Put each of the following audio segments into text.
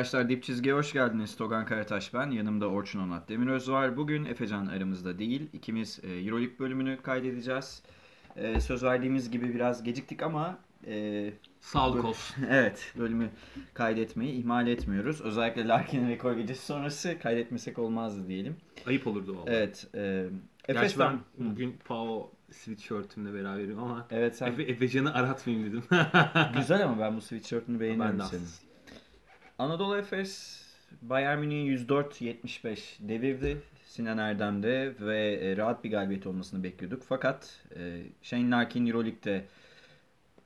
Arkadaşlar Dip Çizgi'ye hoş geldiniz. Togan Karataş ben. Yanımda Orçun Onat Demiröz var. Bugün Efecan aramızda değil. İkimiz e, Euroleague bölümünü kaydedeceğiz. E, söz verdiğimiz gibi biraz geciktik ama e, Sağlık olsun. evet bölümü kaydetmeyi ihmal etmiyoruz. Özellikle Larkin'in rekor gecesi sonrası kaydetmesek olmazdı diyelim. Ayıp olurdu vallahi. Evet. E, Gerçi Efes'ten... ben bugün Pau sweatshirtimle beraberim ama Evet sen Efe, Efecan'ı aratmayayım dedim. güzel ama ben bu sweatshirt'ünü beğeniyorum ben de senin. Anadolu Efes Bayern Münih'i 104-75 devirdi Sinan Erdem'de ve e, rahat bir galibiyet olmasını bekliyorduk. Fakat e, Shane Larkin Euroleague'de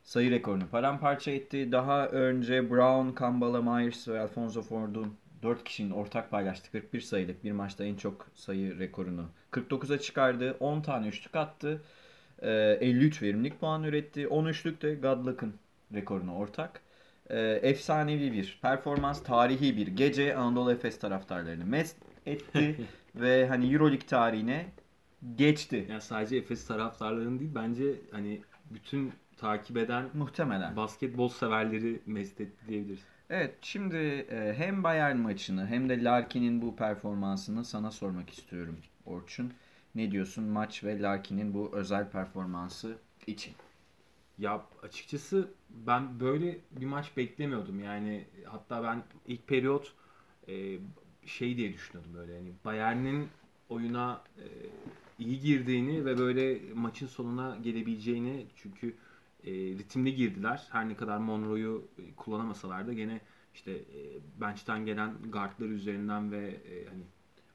sayı rekorunu paramparça etti. Daha önce Brown, Kambala, Myers ve Alfonso Ford'un 4 kişinin ortak paylaştığı 41 sayılık bir maçta en çok sayı rekorunu 49'a çıkardı. 10 tane üçlük attı. E, 53 verimlilik puan üretti. 10 üçlük de Godluck'ın rekorunu ortak. E, efsanevi bir performans, tarihi bir gece Anadolu Efes taraftarlarını mest etti ve hani EuroLeague tarihine geçti. Yani sadece Efes taraftarlarının değil bence hani bütün takip eden Muhtemelen. basketbol severleri mest etti diyebiliriz. Evet, şimdi e, hem Bayern maçını hem de Larkin'in bu performansını sana sormak istiyorum Orçun. Ne diyorsun maç ve Larkin'in bu özel performansı için? Ya açıkçası ben böyle bir maç beklemiyordum. Yani hatta ben ilk periyot e, şey diye düşünüyordum böyle hani Bayern'in oyuna e, iyi girdiğini ve böyle maçın sonuna gelebileceğini çünkü e, ritimli girdiler. Her ne kadar Monroe'yu e, kullanamasalar da gene işte e, bench'ten gelen guardlar üzerinden ve e, hani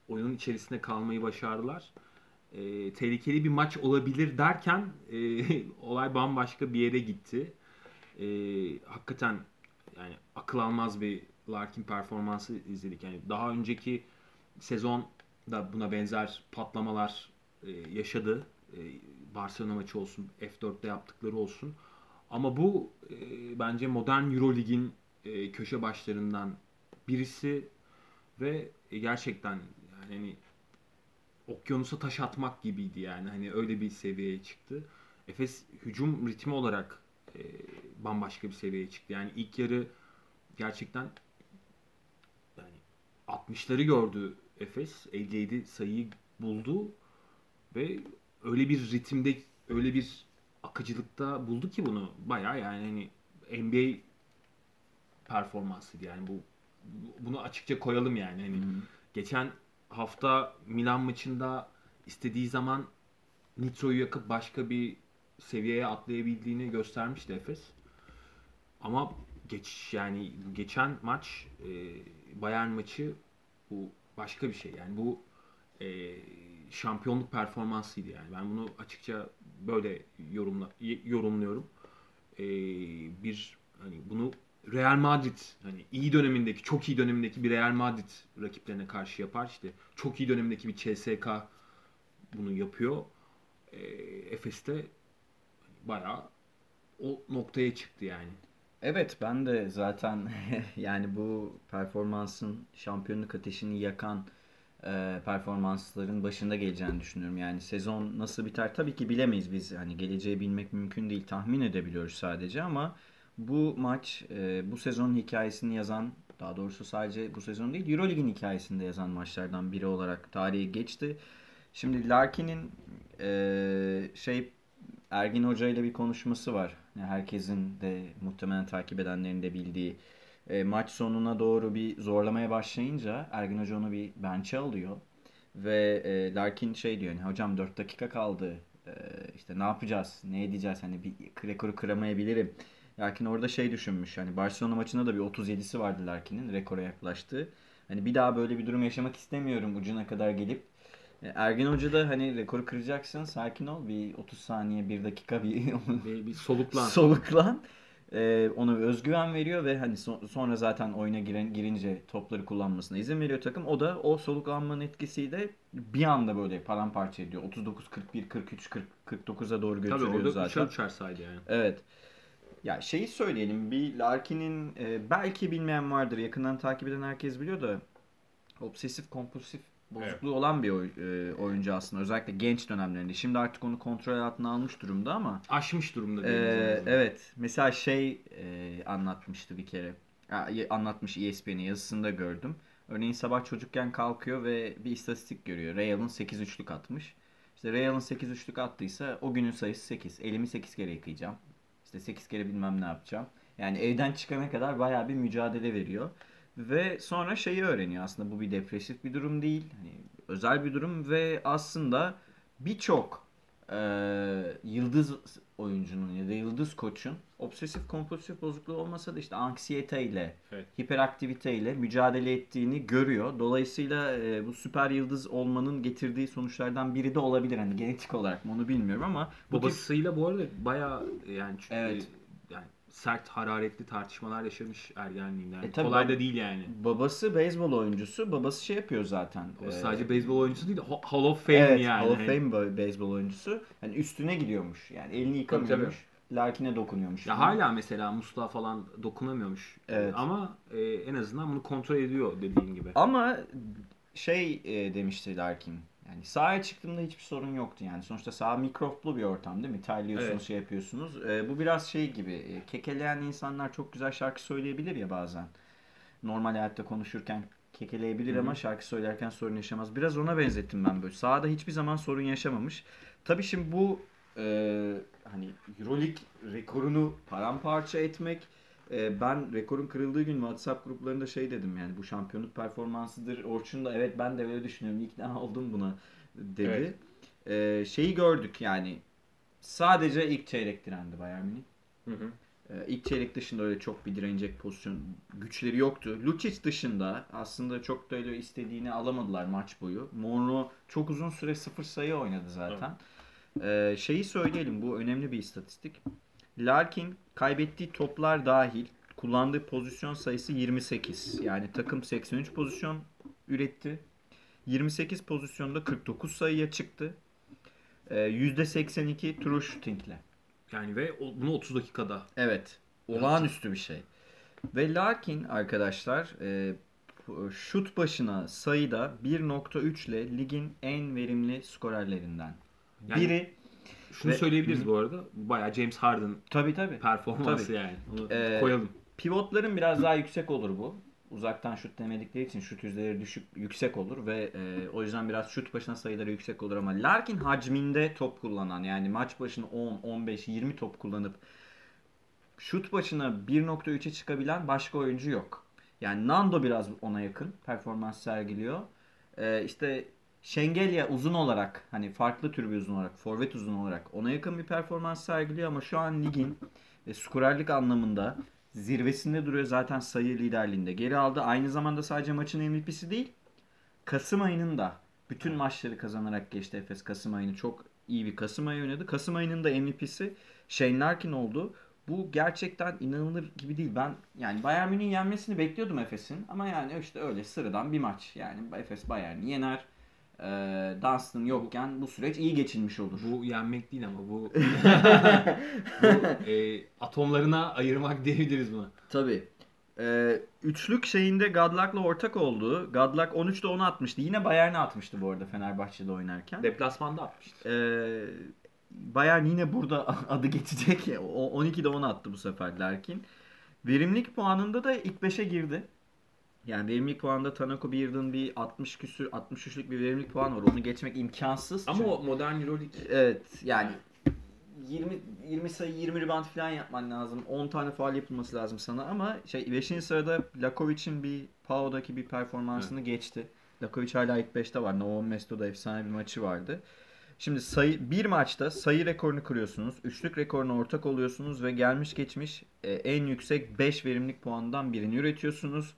oyunun içerisinde kalmayı başardılar e, tehlikeli bir maç olabilir derken e, olay bambaşka bir yere gitti. E, hakikaten yani akıl almaz bir Larkin performansı izledik. Yani daha önceki sezon da buna benzer patlamalar e, yaşadı. E, Barcelona maçı olsun, F4'te yaptıkları olsun. Ama bu e, bence modern Eurolig'in e, köşe başlarından birisi ve gerçekten yani okyanusa taş atmak gibiydi yani. Hani öyle bir seviyeye çıktı. Efes hücum ritmi olarak e, bambaşka bir seviyeye çıktı. Yani ilk yarı gerçekten yani 60'ları gördü Efes. 57 sayıyı buldu ve öyle bir ritimde öyle bir akıcılıkta buldu ki bunu bayağı yani hani NBA performansıydı yani bu bunu açıkça koyalım yani hani Hı. geçen hafta Milan maçında istediği zaman Nitro'yu yakıp başka bir seviyeye atlayabildiğini göstermişti Efes. Ama geç yani geçen maç e, Bayern maçı bu başka bir şey. Yani bu e, şampiyonluk performansıydı yani. Ben bunu açıkça böyle yorumla yorumluyorum. E, bir hani bunu Real Madrid hani iyi dönemindeki, çok iyi dönemindeki bir Real Madrid rakiplerine karşı yapar. İşte çok iyi dönemindeki bir CSK bunu yapıyor. E, Efes'te hani bayağı o noktaya çıktı yani. Evet ben de zaten yani bu performansın şampiyonluk ateşini yakan e, performansların başında geleceğini düşünüyorum. Yani sezon nasıl biter tabii ki bilemeyiz biz. Hani geleceği bilmek mümkün değil. Tahmin edebiliyoruz sadece ama bu maç e, bu sezonun hikayesini yazan daha doğrusu sadece bu sezon değil Euroleague'in hikayesinde yazan maçlardan biri olarak tarihe geçti. Şimdi Larkin'in e, şey Ergin Hoca ile bir konuşması var. Yani herkesin de muhtemelen takip edenlerin de bildiği. E, maç sonuna doğru bir zorlamaya başlayınca Ergin Hoca onu bir bench'e alıyor. Ve e, Larkin şey diyor hani hocam 4 dakika kaldı. E, işte ne yapacağız? Ne edeceğiz? Hani bir rekoru kıramayabilirim. Larkin orada şey düşünmüş. Hani Barcelona maçında da bir 37'si vardı Larkin'in rekora yaklaştığı. Hani bir daha böyle bir durum yaşamak istemiyorum ucuna kadar gelip e, Ergin Hoca da hani rekoru kıracaksın sakin ol bir 30 saniye 1 dakika bir Ve bir soluklan. soluklan Ee, ona özgüven veriyor ve hani so- sonra zaten oyuna giren girince topları kullanmasına izin veriyor takım. O da o soluklanmanın etkisiyle bir anda böyle paramparça ediyor. 39 41 43 40 49'a doğru Tabii götürüyor orada zaten. uçar uçar saydı yani. Evet. Ya şeyi söyleyelim. Bir Larkin'in e, belki bilmeyen vardır. Yakından takip eden herkes biliyor da obsesif kompulsif bozukluğu olan bir oy- e, oyuncu aslında. Özellikle genç dönemlerinde. Şimdi artık onu kontrol altına almış durumda ama Aşmış durumda diyebiliriz. evet. Mesela şey e, anlatmıştı bir kere. anlatmış ESPN'in yazısında gördüm. Örneğin sabah çocukken kalkıyor ve bir istatistik görüyor. Real'ın 8 üçlük atmış. İşte Real'ın 8 üçlük attıysa o günün sayısı 8. Elimi 8 kere yıkayacağım. İşte 8 kere bilmem ne yapacağım. Yani evden çıkana kadar bayağı bir mücadele veriyor. Ve sonra şeyi öğreniyor aslında bu bir depresif bir durum değil. Hani özel bir durum ve aslında birçok e, yıldız oyuncunun ya da yıldız koçun obsesif kompulsif bozukluğu olmasa da işte anksiyeteyle, Evet. hiperaktiviteyle mücadele ettiğini görüyor. Dolayısıyla e, bu süper yıldız olmanın getirdiği sonuçlardan biri de olabilir. Hani genetik olarak mı onu bilmiyorum ama bu tip Babasıyla bu arada bayağı yani çünkü Evet. Sert hararetli tartışmalar yaşamış ergenliğinde. Yani E tabii kolay da değil yani. babası beyzbol oyuncusu. Babası şey yapıyor zaten. O e, sadece beyzbol oyuncusu değil, Hall of Fame Evet, yani. Hall of Hani Fame be- beyzbol oyuncusu. Yani üstüne gidiyormuş. Yani elini yıkamıyormuş. Larkin'e dokunuyormuş. Ya hala mesela musluğa falan dokunamıyormuş. Evet. Ama e, en azından bunu kontrol ediyor dediğin gibi. Ama şey e, demişti Larkin. Yani sahaya çıktığımda hiçbir sorun yoktu yani. Sonuçta saha mikroflu bir ortam değil mi? Terliyorsunuz, Evet. şey yapıyorsunuz. E, bu biraz şey gibi. E, kekeleyen insanlar çok güzel şarkı söyleyebilir ya bazen. Normal hayatta konuşurken kekeleyebilir Hı hı. ama şarkı söylerken sorun yaşamaz. Biraz ona benzettim ben böyle. Sahada hiçbir zaman sorun yaşamamış. Tabii şimdi bu e, hani Euroleague rekorunu paramparça etmek e, ben rekorun kırıldığı gün WhatsApp gruplarında şey dedim yani bu şampiyonluk performansıdır. Orçun da evet ben de öyle düşünüyorum. İkna oldum buna dedi. E, şeyi gördük yani sadece ilk çeyrek direndi Bayern Münih. Hı hı. İlk çeyrek dışında öyle çok bir direnecek pozisyon güçleri yoktu. Lucic dışında aslında çok da öyle istediğini alamadılar maç boyu. Monroe çok uzun süre sıfır sayı oynadı zaten. Ee, şeyi söyleyelim bu önemli bir istatistik. Larkin kaybettiği toplar dahil kullandığı pozisyon sayısı 28. Yani takım 83 pozisyon üretti. 28 pozisyonda 49 sayıya çıktı. Ee, %82 true shootingle. Yani ve bunu 30 dakikada. Evet. Olağanüstü bir şey. Ve Larkin arkadaşlar e, şut başına sayıda 1.3 ile ligin en verimli skorerlerinden. Yani- Biri Şunu Ve- söyleyebiliriz Hı. bu arada. Bayağı James Harden tabi tabi. performansı Tabii. yani. Onu Ee, koyalım. Pivotların biraz daha yüksek olur bu. Uzaktan şut demedikleri için şut yüzdeleri düşük yüksek olur ve e, o yüzden biraz şut başına sayıları yüksek olur ama Larkin hacminde top kullanan yani maç başına 10, 15, 20 top kullanıp şut başına 1.3'e çıkabilen başka oyuncu yok. Yani Nando biraz ona yakın performans sergiliyor. E, işte Şengelya uzun olarak hani farklı tür bir uzun olarak, forvet uzun olarak ona yakın bir performans sergiliyor ama şu an ligin e, skorerlik anlamında zirvesinde duruyor zaten sayı liderliğinde. Geri aldı. Aynı zamanda sadece maçın MVP'si değil. Kasım ayının da bütün maçları kazanarak geçti Efes Kasım ayını. Çok iyi bir Kasım ayı oynadı. Kasım ayının da MVP'si Shane Larkin oldu. Bu gerçekten inanılır gibi değil. Ben yani Bayern Münih'in yenmesini bekliyordum Efes'in. Ama yani işte öyle sıradan bir maç. Yani Efes Bayern'i yener. Ee, Dunstan yokken bu süreç iyi geçilmiş olur. Bu yenmek değil ama bu, bu e, atomlarına ayırmak diyebiliriz buna. Tabii. Ee, üçlük şeyinde Godluck'la ortak oldu. Godluck 13'te 10 atmıştı. Yine Bayern'e atmıştı bu arada Fenerbahçe'de oynarken. Deplasmanda atmıştı. Ee, Bayern yine burada adı geçecek. O 12'de 10 attı bu sefer Larkin. Verimlilik puanında da ilk 5'e girdi. Yani verimlilik puanında Tanako Beard'ın bir 60 küsür 63'lük bir verimlilik puanı var. Onu geçmek imkansız. Ama Çünkü- o modern Euroleague Evet yani 20 20 sayı 20 rebound falan yapman lazım. 10 tane faal yapılması lazım sana ama şey 5. sırada Lakovic'in bir Pao'daki bir performansını geçti. Lakovic hala ilk 5'te var. Novo Mesto'da efsane bir maçı vardı. Şimdi sayı bir maçta sayı rekorunu kırıyorsunuz. Üçlük rekoruna ortak oluyorsunuz ve gelmiş geçmiş e, en yüksek 5 verimlilik puanından birini üretiyorsunuz.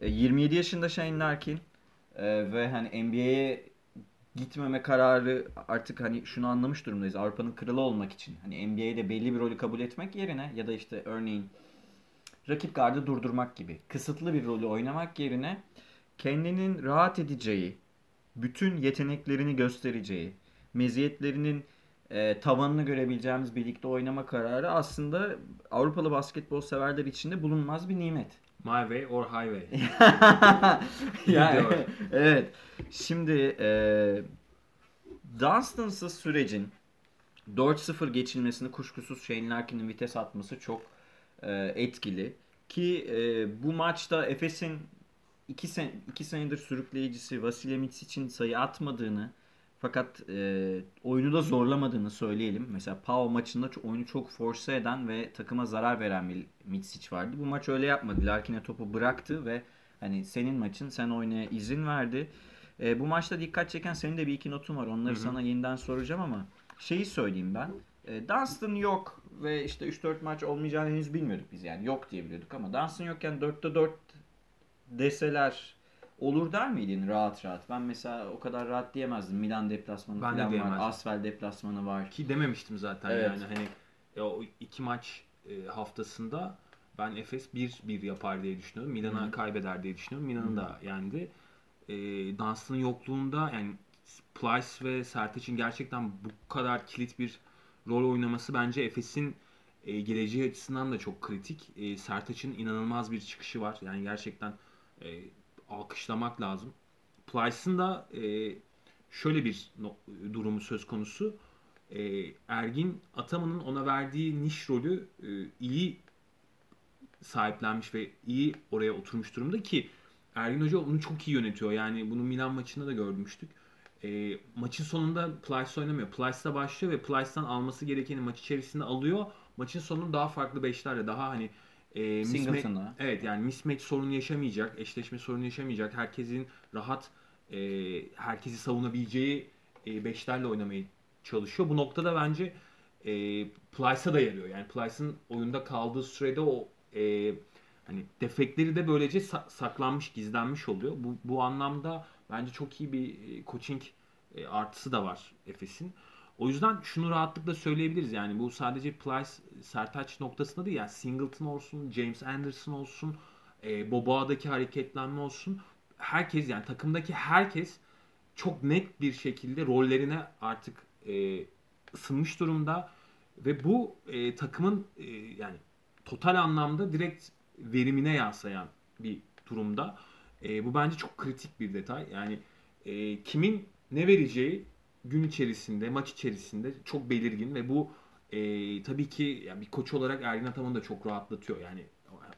E, 27 yaşında Shane Larkin e, ve hani NBA'ye gitmeme kararı artık hani şunu anlamış durumdayız. Avrupa'nın kralı olmak için. Hani NBA'de belli bir rolü kabul etmek yerine ya da işte örneğin rakip gardı durdurmak gibi kısıtlı bir rolü oynamak yerine kendinin rahat edeceği, bütün yeteneklerini göstereceği, meziyetlerinin e, tavanını görebileceğimiz birlikte oynama kararı aslında Avrupalı basketbol severler için de bulunmaz bir nimet. My Way or Highway. yani, evet. Şimdi e, Dunstan'sız sürecin 4-0 geçilmesini kuşkusuz Shane Larkin'in vites atması çok e, etkili. Ki e, bu maçta Efes'in 2 sen, iki senedir sürükleyicisi Vasilya Mitsic'in sayı atmadığını fakat e, oyunu da zorlamadığını söyleyelim. Mesela Pau maçında oyunu çok force eden ve takıma zarar veren bir Mitsic vardı. Bu maç öyle yapmadı. Larkin'e topu bıraktı ve hani senin maçın sen oynaya izin verdi. E, bu maçta dikkat çeken senin de bir iki notun var. Onları Hı hı. sana yeniden soracağım ama şeyi söyleyeyim ben. E, Dunstan yok ve işte 3-4 maç olmayacağını henüz bilmiyorduk biz yani. Yok diye biliyorduk ama Dunstan yokken 4'te 4 deseler olur der miydin rahat rahat? Ben mesela o kadar rahat diyemezdim. Milan deplasmanı Ben de falan var. diyemezdim. Asfel deplasmanı var. Ki dememiştim zaten Evet. yani hani e, o iki maç e, haftasında ben Efes 1-1 yapar diye düşünüyorum. Milan'a kaybeder diye düşünüyorum. Milan'ı da yendi. E, Dunstan'ın yokluğunda yani Plyce ve Sertaç'ın gerçekten bu kadar kilit bir rol oynaması bence Efes'in e, geleceği açısından da çok kritik. E, Sertaç'ın inanılmaz bir çıkışı var. Yani gerçekten e, alkışlamak lazım. Plyce'ın da e, şöyle bir no- durumu söz konusu. E, Ergin Ataman'ın ona verdiği niş rolü e, iyi sahiplenmiş ve iyi oraya oturmuş durumda ki Ergin Hoca onu çok iyi yönetiyor. Yani bunu Milan maçında da görmüştük. E, maçın sonunda Plyce oynamıyor. Plyce'la başlıyor ve Plyce'dan alması gerekeni maç içerisinde alıyor. Maçın sonunu daha farklı beşlerle daha hani e, mismatch- Singleton'la. Evet yani mismatch sorunu yaşamayacak, eşleşme sorunu yaşamayacak. Herkesin rahat e, herkesi savunabileceği e, beşlerle oynamaya çalışıyor. Bu noktada bence e, Plyce'a da yarıyor. Yani Plyce'ın oyunda kaldığı sürede o e, hani defekleri de böylece sa- saklanmış, gizlenmiş oluyor. Bu, bu anlamda bence çok iyi bir e, coaching e, artısı da var Efes'in. O yüzden şunu rahatlıkla söyleyebiliriz. Yani bu sadece Plyce, Sertaç noktasında değil. Yani Singleton olsun, James Anderson olsun, e, Boboa'daki hareketlenme olsun. Herkes yani takımdaki herkes çok net bir şekilde rollerine artık e, ısınmış durumda ve bu e, takımın e, yani total anlamda direkt verimine yansıyan bir durumda. E, bu bence çok kritik bir detay. Yani e, kimin ne vereceği gün içerisinde, maç içerisinde çok belirgin ve bu e, tabii ki yani bir koç olarak Ergin Ataman'ı da çok rahatlatıyor. Yani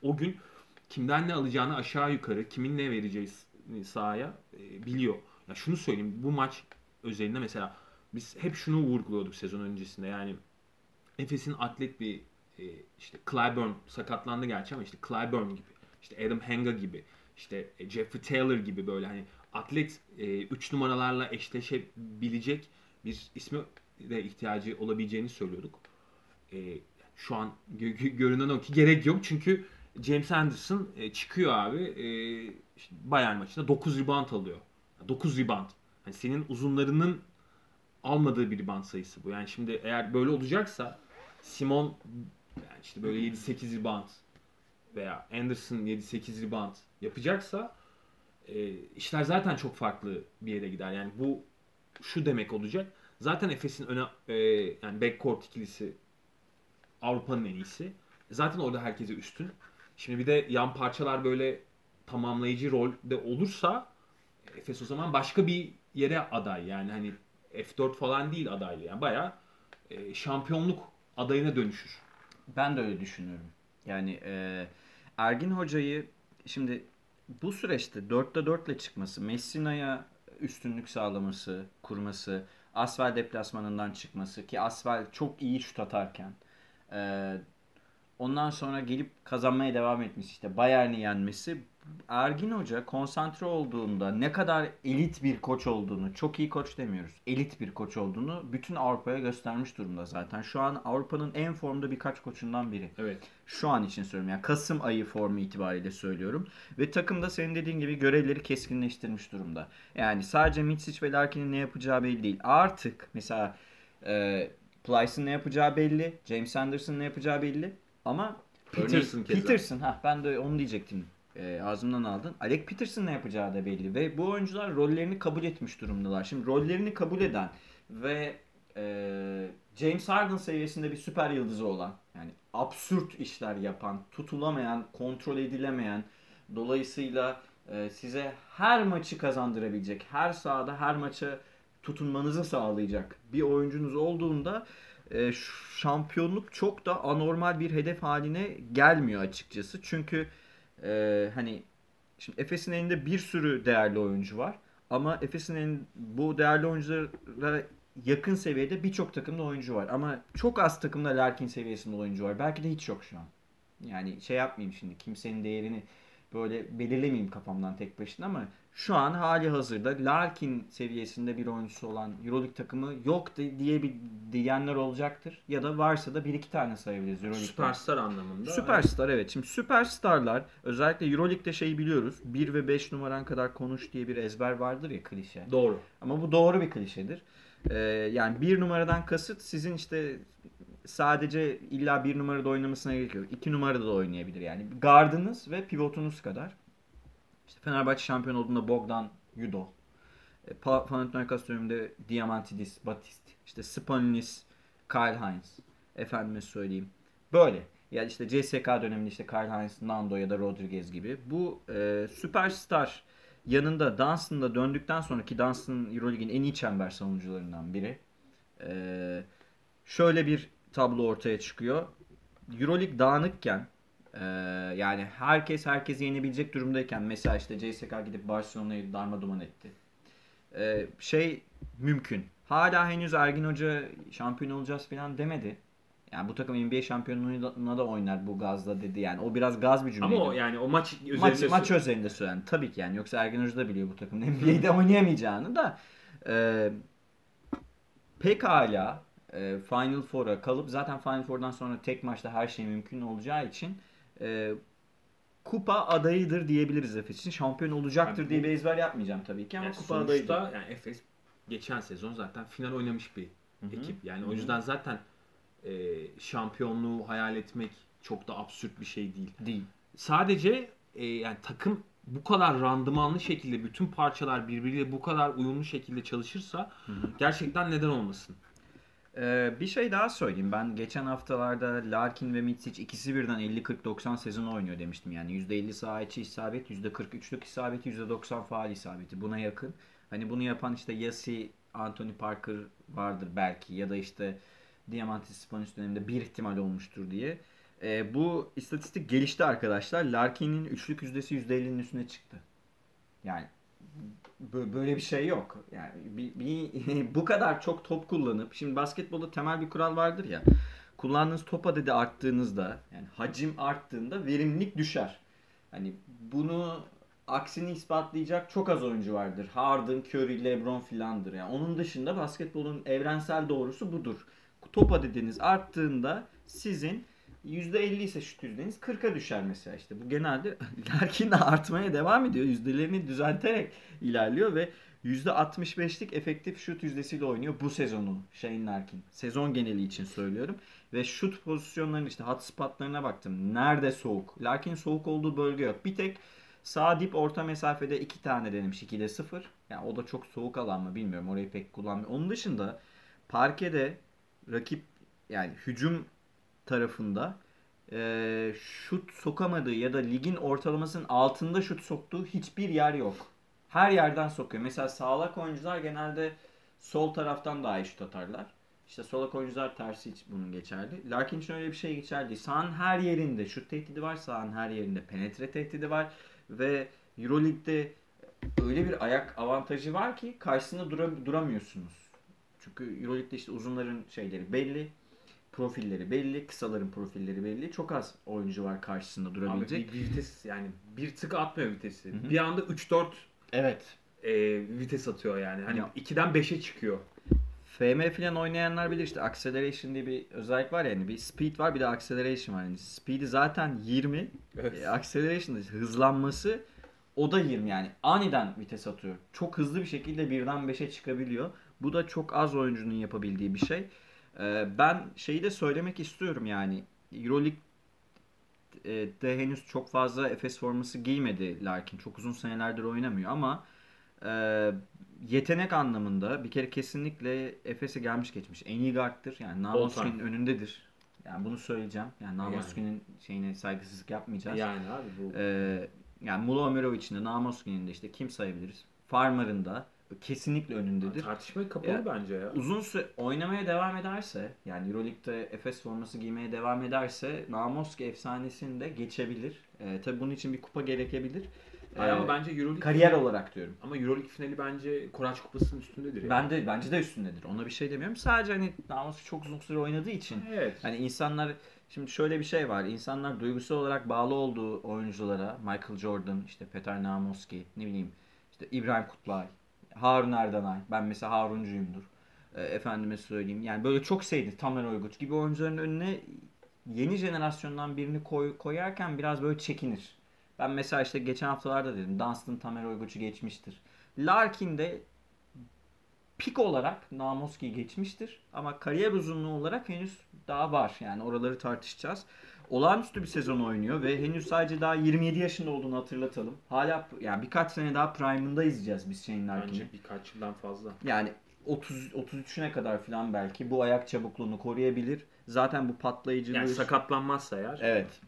o gün kimden ne alacağını aşağı yukarı, kimin ne vereceği sahaya e, biliyor. Ya şunu söyleyeyim, bu maç özelinde mesela biz hep şunu vurguluyorduk sezon öncesinde. Yani Efes'in atlet bir e, işte Clyburn sakatlandı gerçi ama işte Clyburn gibi, işte Adam Hanga gibi, işte e, Jeffrey Taylor gibi böyle hani atlet 3 numaralarla eşleşebilecek bir isme de ihtiyacı olabileceğini söylüyorduk. E, şu an gö- gö- görünen o ki gerek yok çünkü James Anderson e, çıkıyor abi e, işte Bayern maçında 9 rebound alıyor. 9 rebound. Hani senin uzunlarının almadığı bir rebound sayısı bu. Yani şimdi eğer böyle olacaksa Simon yani işte böyle 7-8 rebound veya Anderson 7-8 rebound yapacaksa e, işler zaten çok farklı bir yere gider. Yani bu şu demek olacak. Zaten Efes'in öne e, yani backcourt ikilisi Avrupa'nın en iyisi. Zaten orada herkese üstün. Şimdi bir de yan parçalar böyle tamamlayıcı rolde olursa Efes o zaman başka bir yere aday. Yani hani F4 falan değil adaylı. Yani bayağı e, şampiyonluk adayına dönüşür. Ben de öyle düşünüyorum. Yani e, Ergin Hoca'yı şimdi bu süreçte 4'te 4 ile çıkması, Messina'ya üstünlük sağlaması, kurması, Asvel deplasmanından çıkması ki Asvel çok iyi şut atarken e, ondan sonra gelip kazanmaya devam etmesi işte Bayern'i yenmesi Ergin Hoca konsantre olduğunda ne kadar elit bir koç olduğunu, çok iyi koç demiyoruz, elit bir koç olduğunu bütün Avrupa'ya göstermiş durumda zaten. Şu an Avrupa'nın en formda birkaç koçundan biri. Evet. Şu an için söylüyorum. Yani Kasım ayı formu itibariyle söylüyorum. Ve takım da senin dediğin gibi görevleri keskinleştirmiş durumda. Yani sadece Mitsic ve Larkin'in ne yapacağı belli değil. Artık mesela e, Plyce'ın ne yapacağı belli. James Anderson'ın ne yapacağı belli. Ama Peterson. Peterson ha ben de onu diyecektim. E, ağzımdan aldın. Alec Peterson ne yapacağı da belli ve bu oyuncular rollerini kabul etmiş durumdalar. Şimdi rollerini kabul eden ve e, James Harden seviyesinde bir süper yıldızı olan yani absürt işler yapan, tutulamayan, kontrol edilemeyen dolayısıyla e, size her maçı kazandırabilecek, her sahada her maça tutunmanızı sağlayacak bir oyuncunuz olduğunda e, şampiyonluk çok da anormal bir hedef haline gelmiyor açıkçası. Çünkü e, hani şimdi Efes'in elinde bir sürü değerli oyuncu var. Ama Efes'in bu değerli oyunculara yakın seviyede birçok takımda oyuncu var. Ama çok az takımda Larkin seviyesinde oyuncu var. Belki de hiç yok şu an. Yani şey yapmayayım şimdi kimsenin değerini böyle belirlemeyeyim kafamdan tek başına ama şu an hali hazırda Larkin seviyesinde bir oyuncusu olan Euroleague takımı yok diye bir diyenler olacaktır. Ya da varsa da bir iki tane sayabiliriz Euroleague'de. Süperstar anlamında. Süperstar evet. Şimdi süperstarlar özellikle Euroleague'de şeyi biliyoruz. 1 ve 5 numaran kadar konuş diye bir ezber vardır ya klişe. Doğru. Ama bu doğru bir klişedir. Ee, yani bir numaradan kasıt sizin işte sadece illa bir numarada oynamasına gerek yok. İki numarada da oynayabilir yani. Gardınız ve pivotunuz kadar. İşte Fenerbahçe şampiyon olduğunda Bogdan Yudo. E, Panathinaikos döneminde Diamantidis, Batist. İşte Spanilis, Kyle Hines. Efendime söyleyeyim. Böyle. Yani işte CSK döneminde işte Kyle Hines, Nando ya da Rodriguez gibi. Bu e, süperstar yanında Dunstan'da döndükten sonraki Dunstan Euroleague'in en iyi çember savunucularından biri. E, şöyle bir tablo ortaya çıkıyor. Euroleague dağınıkken e, yani herkes herkesi yenebilecek durumdayken mesela işte CSK gidip Barcelona'yı darma etti. E, şey mümkün. Hala henüz Ergin Hoca şampiyon olacağız falan demedi. Yani bu takım NBA şampiyonluğuna da oynar bu gazla dedi. Yani o biraz gaz bir cümleydi. Ama o yani o maç üzerinde maç, maç özelinde söylen. Tabii ki yani. Yoksa Ergin Hoca da biliyor bu takımın NBA'de oynayamayacağını da. E, pekala e, Final Four'a kalıp zaten Final Four'dan sonra tek maçta her şey mümkün olacağı için e, kupa adayıdır diyebiliriz Efes için. Şampiyon olacaktır yani diye bir ezber yapmayacağım tabii ki ama yani kupa adayıdır. Yani Efes geçen sezon zaten final oynamış bir Hı-hı. ekip. Yani Hı-hı. o yüzden zaten e, şampiyonluğu hayal etmek çok da absürt bir şey değil. Değil. Sadece e, yani takım bu kadar randımanlı şekilde bütün parçalar birbiriyle bu kadar uyumlu şekilde çalışırsa Hı-hı. gerçekten neden olmasın? Ee, bir şey daha söyleyeyim. Ben geçen haftalarda Larkin ve Mitsic ikisi birden 50-40-90 sezonu oynuyor demiştim. Yani %50 saha içi isabet, %43'lük isabeti, %90 faal isabeti. Buna yakın. Hani bunu yapan işte Yasi, Anthony Parker vardır belki ya da işte Diamantis Spanulis döneminde bir ihtimal olmuştur diye. Ee, bu istatistik gelişti arkadaşlar. Larkin'in üçlük yüzdesi %50'nin üstüne çıktı. Yani böyle bir şey yok. Yani bir, bir, bu kadar çok top kullanıp şimdi basketbolda temel bir kural vardır ya. Kullandığınız top adedi arttığınızda yani hacim arttığında verimlilik düşer. Hani bunu aksini ispatlayacak çok az oyuncu vardır. Harden, Curry, LeBron filandır. Yani onun dışında basketbolun evrensel doğrusu budur. Top adediniz arttığında sizin %50 ise şut yüzdeniz 40'a düşer mesela işte. Bu genelde Larkin de artmaya devam ediyor. Yüzdelerini düzelterek ilerliyor ve %65'lik efektif şut yüzdesiyle oynuyor bu sezonu Shane Larkin. Sezon geneli için söylüyorum. Ve şut pozisyonlarının işte hot spotlarına baktım. Nerede soğuk? Larkin soğuk olduğu bölge yok. Bir tek sağ dip orta mesafede iki tane denemiş. 2'de 0. Yani o da çok soğuk alan mı bilmiyorum. Orayı pek kullanmıyor. Onun dışında parkede rakip yani hücum tarafında e, şut sokamadığı ya da ligin ortalamasının altında şut soktuğu hiçbir yer yok. Her yerden sokuyor. Mesela sağlak oyuncular genelde sol taraftan daha iyi şut atarlar. İşte solak oyuncular tersi hiç bunun geçerli. Larkin için öyle bir şey geçerli. Sağın her yerinde şut tehdidi var. Sağın her yerinde penetre tehdidi var. Ve Euroleague'de öyle bir ayak avantajı var ki karşısında dura, duramıyorsunuz. Çünkü Euroleague'de işte uzunların şeyleri belli profilleri belli, kısaların profilleri belli. Çok az oyuncu var karşısında durabilecek. Abi bir, bir vites yani bir tık atmıyor vitesi. Hı-hı. Bir anda 3-4 Evet. E, vites atıyor yani. Hani ya. 2'den 5'e çıkıyor. FM falan oynayanlar bilir işte acceleration diye bir özellik var yani bir speed var bir de acceleration var. Yani speed'i zaten 20. Evet. E, acceleration hızlanması o da 20 yani aniden vites atıyor. Çok hızlı bir şekilde birden 5'e çıkabiliyor. Bu da çok az oyuncunun yapabildiği bir şey. Ee, ben şeyi de söylemek istiyorum yani Euroleague'de henüz çok fazla Efes forması giymedi Larkin. Çok uzun senelerdir oynamıyor ama e, yetenek anlamında bir kere kesinlikle Efes'e gelmiş geçmiş. En iyi guard'tır. Yani Namoski'nin önündedir. Yani bunu söyleyeceğim. Yani Namoski'nin yani. şeyine saygısızlık yapmayacağız. Yani abi bu. Ee, yani Mulo Omerovic'in de Namoski'nin de işte kim sayabiliriz? Farmer'ın da kesinlikle önündedir. Tartışmaya kapalı Ya, bence ya. Uzun süre oynamaya devam ederse yani Euroleague'de Efes forması giymeye devam ederse Namoski efsanesini de geçebilir. Ee, tabii bunun için bir kupa gerekebilir. Ay, Ee, ama bence Euroleague kariyer finali- olarak diyorum. Ama Euroleague finali bence Koraç Kupası'nın üstündedir ya. Ben de bence de üstündedir. Ona bir şey demiyorum. Sadece hani Namoski çok uzun süre oynadığı için Evet. Hani insanlar şimdi şöyle bir şey var. İnsanlar duygusal olarak bağlı olduğu oyunculara Michael Jordan, işte Peter Namoski, ne bileyim işte İbrahim Kutlay, Harun Erdanay. Ben mesela Haruncuyumdur. E, efendime söyleyeyim. Yani böyle çok sevdi Tamer Oyguç gibi oyuncuların önüne yeni jenerasyondan birini koy, koyarken biraz böyle çekinir. Ben mesela işte geçen haftalarda dedim Dunstan Tamer Oyguç'u geçmiştir. Larkin de pik olarak Namoski'yi geçmiştir. Ama kariyer uzunluğu olarak henüz daha var. Yani oraları tartışacağız. Olağanüstü bir sezon oynuyor ve henüz sadece daha 27 yaşında olduğunu hatırlatalım. Hala yani birkaç sene daha prime'ında izleyeceğiz biz Shane Larkin'i. Bence birkaç yıldan fazla. Yani 30 33'üne kadar falan belki bu ayak çabukluğunu koruyabilir. Zaten bu patlayıcılığı Yani sakatlanmazsa eğer. Evet.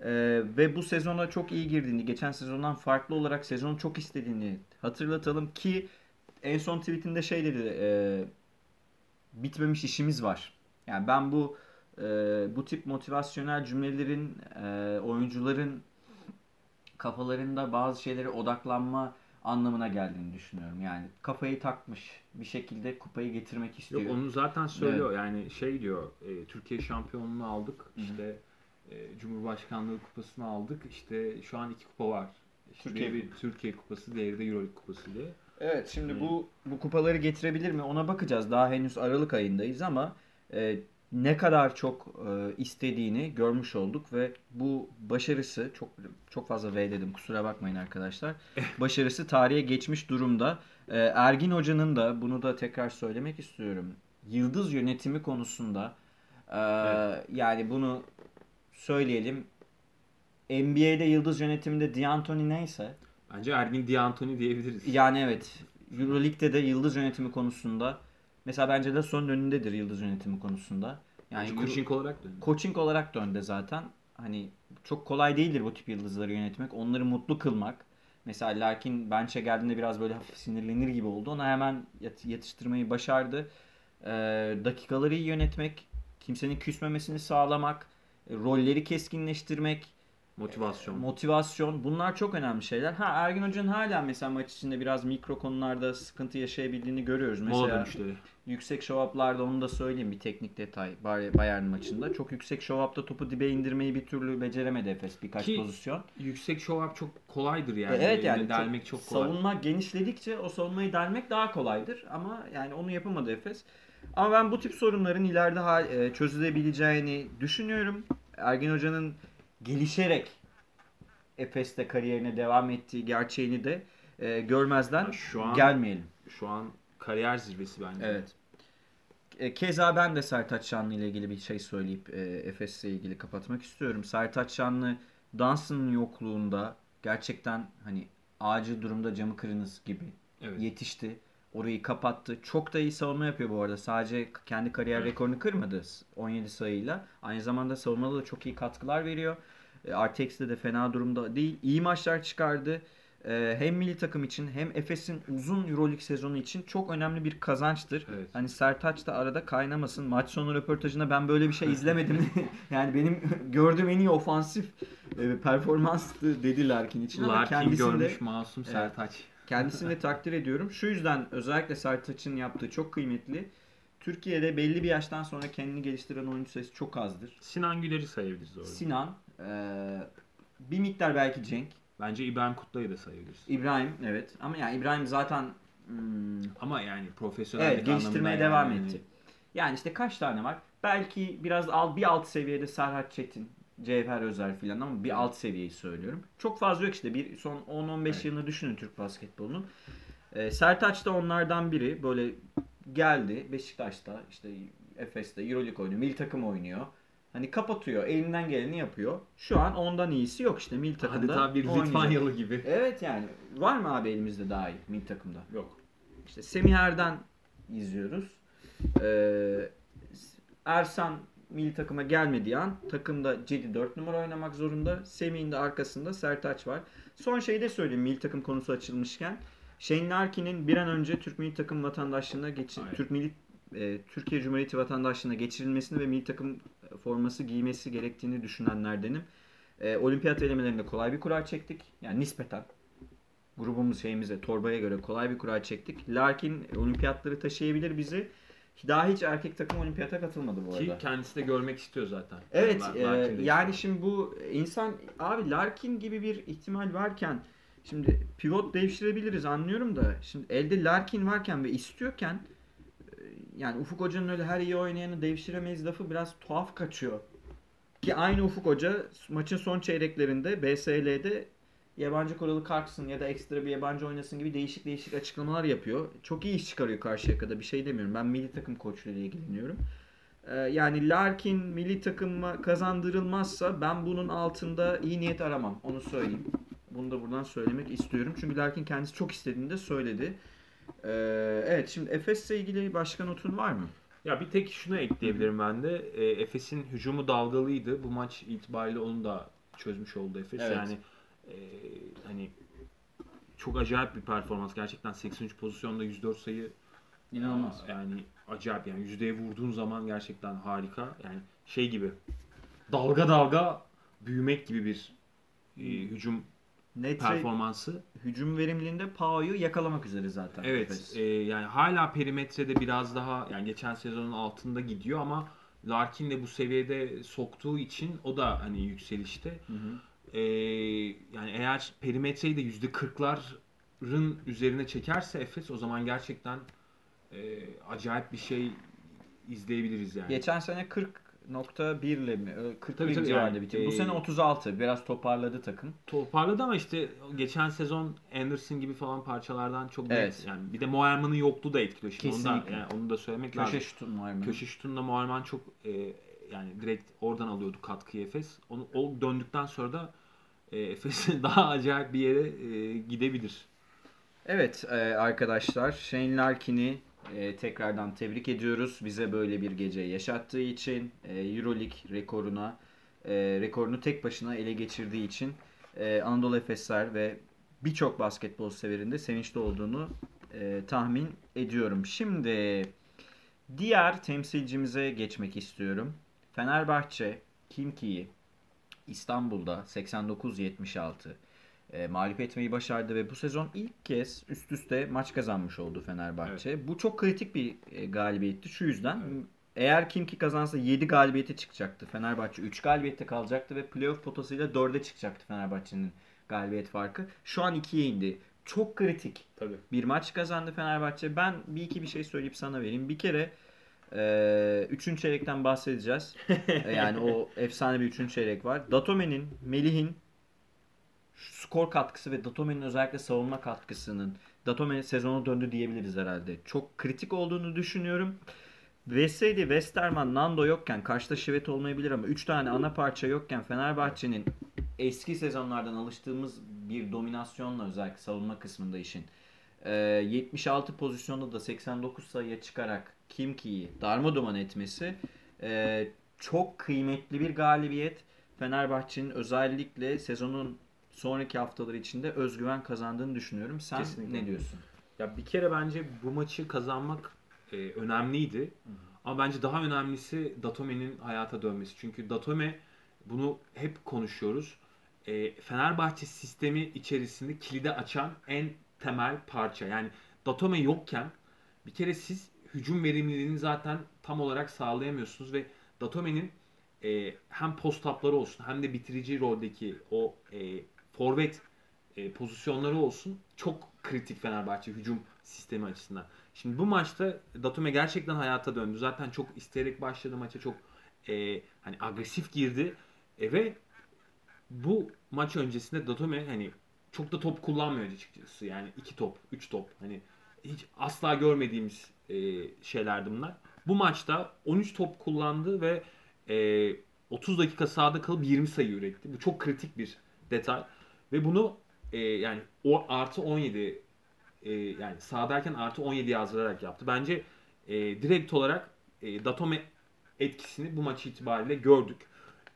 Ee, ve bu sezona çok iyi girdiğini, geçen sezondan farklı olarak sezonu çok istediğini hatırlatalım ki en son tweetinde şey dedi, e, bitmemiş işimiz var. Yani ben bu e, bu tip motivasyonel cümlelerin e, oyuncuların kafalarında bazı şeylere odaklanma anlamına geldiğini düşünüyorum. Yani kafayı takmış bir şekilde kupayı getirmek istiyor. Yok onu zaten söylüyor. Yani şey diyor. e, Türkiye şampiyonluğunu aldık. İşte e, Cumhurbaşkanlığı kupasını aldık. İşte şu an iki kupa var. İşte Türkiye bir Türkiye kupası, diğeri de Euroleague kupası diye. Evet şimdi Hı. bu bu kupaları getirebilir mi ona bakacağız. Daha henüz Aralık ayındayız ama e, ne kadar çok e, istediğini görmüş olduk ve bu başarısı çok çok fazla V dedim kusura bakmayın arkadaşlar. Başarısı tarihe geçmiş durumda. E, Ergin Hoca'nın da bunu da tekrar söylemek istiyorum. Yıldız yönetimi konusunda e, yani bunu söyleyelim. NBA'de yıldız yönetiminde D'Antoni neyse Bence Ergin D'Antoni diyebiliriz. yani evet. Euroleague'de de yıldız yönetimi konusunda mesela bence de son önündedir yıldız yönetimi konusunda. Yani Euro- coaching olarak da. coaching olarak döndü zaten. Hani çok kolay değildir bu tip yıldızları yönetmek. Onları mutlu kılmak. Mesela Larkin bench'e geldiğinde biraz böyle hafif sinirlenir gibi oldu. Ona hemen yatıştırmayı başardı. Ee, dakikaları iyi yönetmek, kimsenin küsmemesini sağlamak, e, rolleri keskinleştirmek, Motivasyon. Motivasyon. Bunlar çok önemli şeyler. Ha Ergin Hoca'nın hala mesela maç içinde biraz mikro konularda sıkıntı yaşayabildiğini görüyoruz. Mola Mesela dönüşleri. Yüksek show up'larda onu da söyleyeyim bir teknik detay Bay- Bayern maçında. Çok yüksek show up'ta topu dibe indirmeyi bir türlü beceremedi Efes birkaç Ki pozisyon. Yüksek up çok kolaydır yani. Evet yani delmek çok, kolay. savunma genişledikçe o savunmayı delmek daha kolaydır ama yani onu yapamadı Efes. Ama ben bu tip sorunların ileride e, çözülebileceğini düşünüyorum. Ergin Hoca'nın gelişerek Efes'te kariyerine devam ettiği gerçeğini de e, görmezden şu an- gelmeyelim. Şu an kariyer zirvesi bence. Evet. E, Keza ben de Sertaç Şanlı ile ilgili bir şey söyleyip e, Efes'le ilgili kapatmak istiyorum. Sertaç Şanlı Dans'ın yokluğunda gerçekten hani acil durumda camı kırınız gibi Evet. yetişti. Orayı kapattı. Çok da iyi savunma yapıyor bu arada. Sadece kendi kariyer Evet. rekorunu kırmadı 17 sayıyla. Aynı zamanda savunmada da çok iyi katkılar veriyor. E, Artex'te de fena durumda değil. İyi maçlar çıkardı. E, Hem milli takım için hem Efes'in uzun Euroleague sezonu için çok önemli bir kazançtır. Evet. Hani Sertaç da arada kaynamasın. Maç sonu röportajında ben böyle bir şey izlemedim. yani benim gördüğüm en iyi ofansif e, performanstı dedi Larkin için. Larkin kendisini de- görmüş masum Evet. Sertaç. Kendisini de takdir ediyorum. Şu yüzden özellikle Sertaç'ın yaptığı çok kıymetli. Türkiye'de belli bir yaştan sonra kendini geliştiren oyuncu sayısı çok azdır. Sinan Güler'i sayabiliriz orada. Sinan, eee, bir miktar belki Cenk, Bence İbrahim Kutlay'ı da sayabiliriz. İbrahim evet. Ama yani İbrahim zaten hmm, Ama yani profesyonel evet geliştirmeye devam yani. etti. Yani işte kaç tane var? Belki biraz al, bir alt seviyede Serhat Çetin, Cevher Özer filan ama bir alt seviyeyi söylüyorum. Çok fazla yok işte. Bir son 10-15 Evet. yılını düşünün Türk basketbolunun. Ee, Sertaç da onlardan biri. Böyle geldi Beşiktaş'ta işte Efes'te Euroleague oynuyor. Milli takım oynuyor. Hani kapatıyor. Elinden geleni yapıyor. Şu an ondan iyisi yok işte milli takımda. Adeta bir. Litvanyalı gibi. Evet yani. Var mı abi elimizde daha iyi milli takımda? Yok. İşte Semih Erden izliyoruz. Ee, Ersan milli takıma gelmediği an takımda Cedi 4 numara oynamak zorunda. Semih'in de arkasında Sertaç var. Son şeyi de söyleyeyim milli takım konusu açılmışken. Shane Larkin'in bir an önce Türk milli takım vatandaşlığına geçir. Türk milli e, Türkiye Cumhuriyeti vatandaşlığına geçirilmesini ve milli takım forması giymesi gerektiğini düşünenlerdenim. E, olimpiyat elemelerinde kolay bir kura çektik. Yani nispeten grubumuz şeyimize, torbaya göre kolay bir kura çektik. Larkin olimpiyatları taşıyabilir bizi. Daha hiç erkek takım olimpiyata katılmadı bu Ki arada. kendisi de görmek istiyor zaten. Evet, Ben- e, Larkin de yani şimdi bu insan abi Larkin gibi bir ihtimal varken şimdi pivot devşirebiliriz anlıyorum da şimdi elde Larkin varken ve istiyorken e, yani Ufuk Hoca'nın öyle her iyi oynayanı devşiremeyiz lafı biraz tuhaf kaçıyor. Ki aynı Ufuk Hoca maçın son çeyreklerinde BSL'de yabancı kuralı kalksın ya da ekstra bir yabancı oynasın gibi değişik değişik açıklamalar yapıyor. Çok iyi iş çıkarıyor karşıya kadar bir şey demiyorum. Ben milli takım koçluğuyla ilgileniyorum. Ee, yani Larkin milli takıma kazandırılmazsa ben bunun altında iyi niyet aramam. Onu söyleyeyim. Bunu da buradan söylemek istiyorum. Çünkü Larkin kendisi çok istediğini de söyledi. Ee, evet şimdi Efes'le ilgili başka notun var mı? Ya bir tek şunu ekleyebilirim ben de. E, Efes'in hücumu dalgalıydı. Bu maç itibariyle onu da çözmüş oldu Efes. Evet. Yani e, hani çok acayip bir performans. Gerçekten 83 pozisyonda 104 sayı İnanılmaz. yani acayip yani yüzdeye vurduğun zaman gerçekten harika. Yani şey gibi dalga dalga büyümek gibi bir e, hücum Netre performansı. hücum verimliliğinde Pau'yu yakalamak üzere zaten. Evet, Efes. e, yani hala perimetrede biraz daha yani geçen sezonun altında gidiyor ama Larkin de bu seviyede soktuğu için o da hani yükselişte. Hı hı. E, yani eğer perimetreyi de yüzde 40'ların üzerine çekerse Efes o zaman gerçekten e, acayip bir şey izleyebiliriz yani. Geçen sene 40.1 ile mi? Ö, 41 Tabii, tabii, civarında yani, bitirdi. Bu sene 36. Biraz toparladı takım. Toparladı ama işte geçen sezon Anderson gibi falan parçalardan çok net. Evet. Yani bir de Moerman'ın yokluğu da etkiliyor. Şimdi onu da, Kesinlikle. yani onu da söylemek Köşe lazım. şutun mı? Köşe şutunda Moerman çok e, yani direkt oradan alıyordu katkıyı Efes. Onu, o döndükten sonra da e, Efes daha acayip bir yere e, gidebilir. Evet e, arkadaşlar Shane Larkin'i e, tekrardan tebrik ediyoruz. Bize böyle bir gece yaşattığı için e, Euroleague rekoruna e, rekorunu tek başına ele geçirdiği için e, Anadolu Efesler ve birçok basketbol severinde sevinçli olduğunu e, tahmin ediyorum. Şimdi diğer temsilcimize geçmek istiyorum. Fenerbahçe Kimki'yi İstanbul'da 89-76 e, mağlup etmeyi başardı ve bu sezon ilk kez üst üste maç kazanmış oldu Fenerbahçe. Bu çok kritik bir e, galibiyetti. Şu yüzden Evet. eğer kim ki kazansa 7 galibiyete çıkacaktı. Fenerbahçe 3 galibiyette kalacaktı ve playoff potasıyla 4'e çıkacaktı Fenerbahçe'nin galibiyet farkı. Şu an 2'ye indi. Çok kritik Tabii. bir maç kazandı Fenerbahçe. Ben bir iki bir şey söyleyip sana vereyim. Bir kere e, üçüncü çeyrekten bahsedeceğiz. E, yani o efsane bir üçüncü çeyrek var. Datome'nin, Melih'in skor katkısı ve Datome'nin özellikle savunma katkısının Datome sezonu döndü diyebiliriz herhalde. Çok kritik olduğunu düşünüyorum. Veseli, Westerman, Nando yokken karşıda Şivet olmayabilir ama 3 tane ana parça yokken Fenerbahçe'nin eski sezonlardan alıştığımız bir dominasyonla özellikle savunma kısmında işin e, 76 pozisyonda da 89 sayıya çıkarak Kimki'yi darmadağın etmesi e, çok kıymetli bir galibiyet. Fenerbahçe'nin özellikle sezonun sonraki haftalar içinde özgüven kazandığını düşünüyorum. Sen Kesinlikle. ne diyorsun? Ya bir kere bence bu maçı kazanmak e, önemliydi. Ama bence daha önemlisi Datome'nin hayata dönmesi. Çünkü Datome bunu hep konuşuyoruz. E, Fenerbahçe sistemi içerisinde kilidi açan en temel parça. Yani Datome yokken bir kere siz hücum verimliliğini zaten tam olarak sağlayamıyorsunuz ve Datome'nin e, hem post-up'ları olsun hem de bitirici roldeki o e, forvet e, pozisyonları olsun çok kritik Fenerbahçe hücum sistemi açısından. Şimdi bu maçta Datome gerçekten hayata döndü. Zaten çok isteyerek başladı maça çok e, hani agresif girdi e, ve bu maç öncesinde Datome hani çok da top kullanmıyor açıkçası. Yani iki top, üç top hani hiç asla görmediğimiz e, şeylerdi bunlar. Bu maçta 13 top kullandı ve e, 30 dakika sahada kalıp 20 sayı üretti. Bu çok kritik bir detay. Ve bunu e, yani o artı 17 e, yani sahadayken artı 17 yazdırarak yaptı. Bence e, direkt olarak e, Datome etkisini bu maç itibariyle gördük.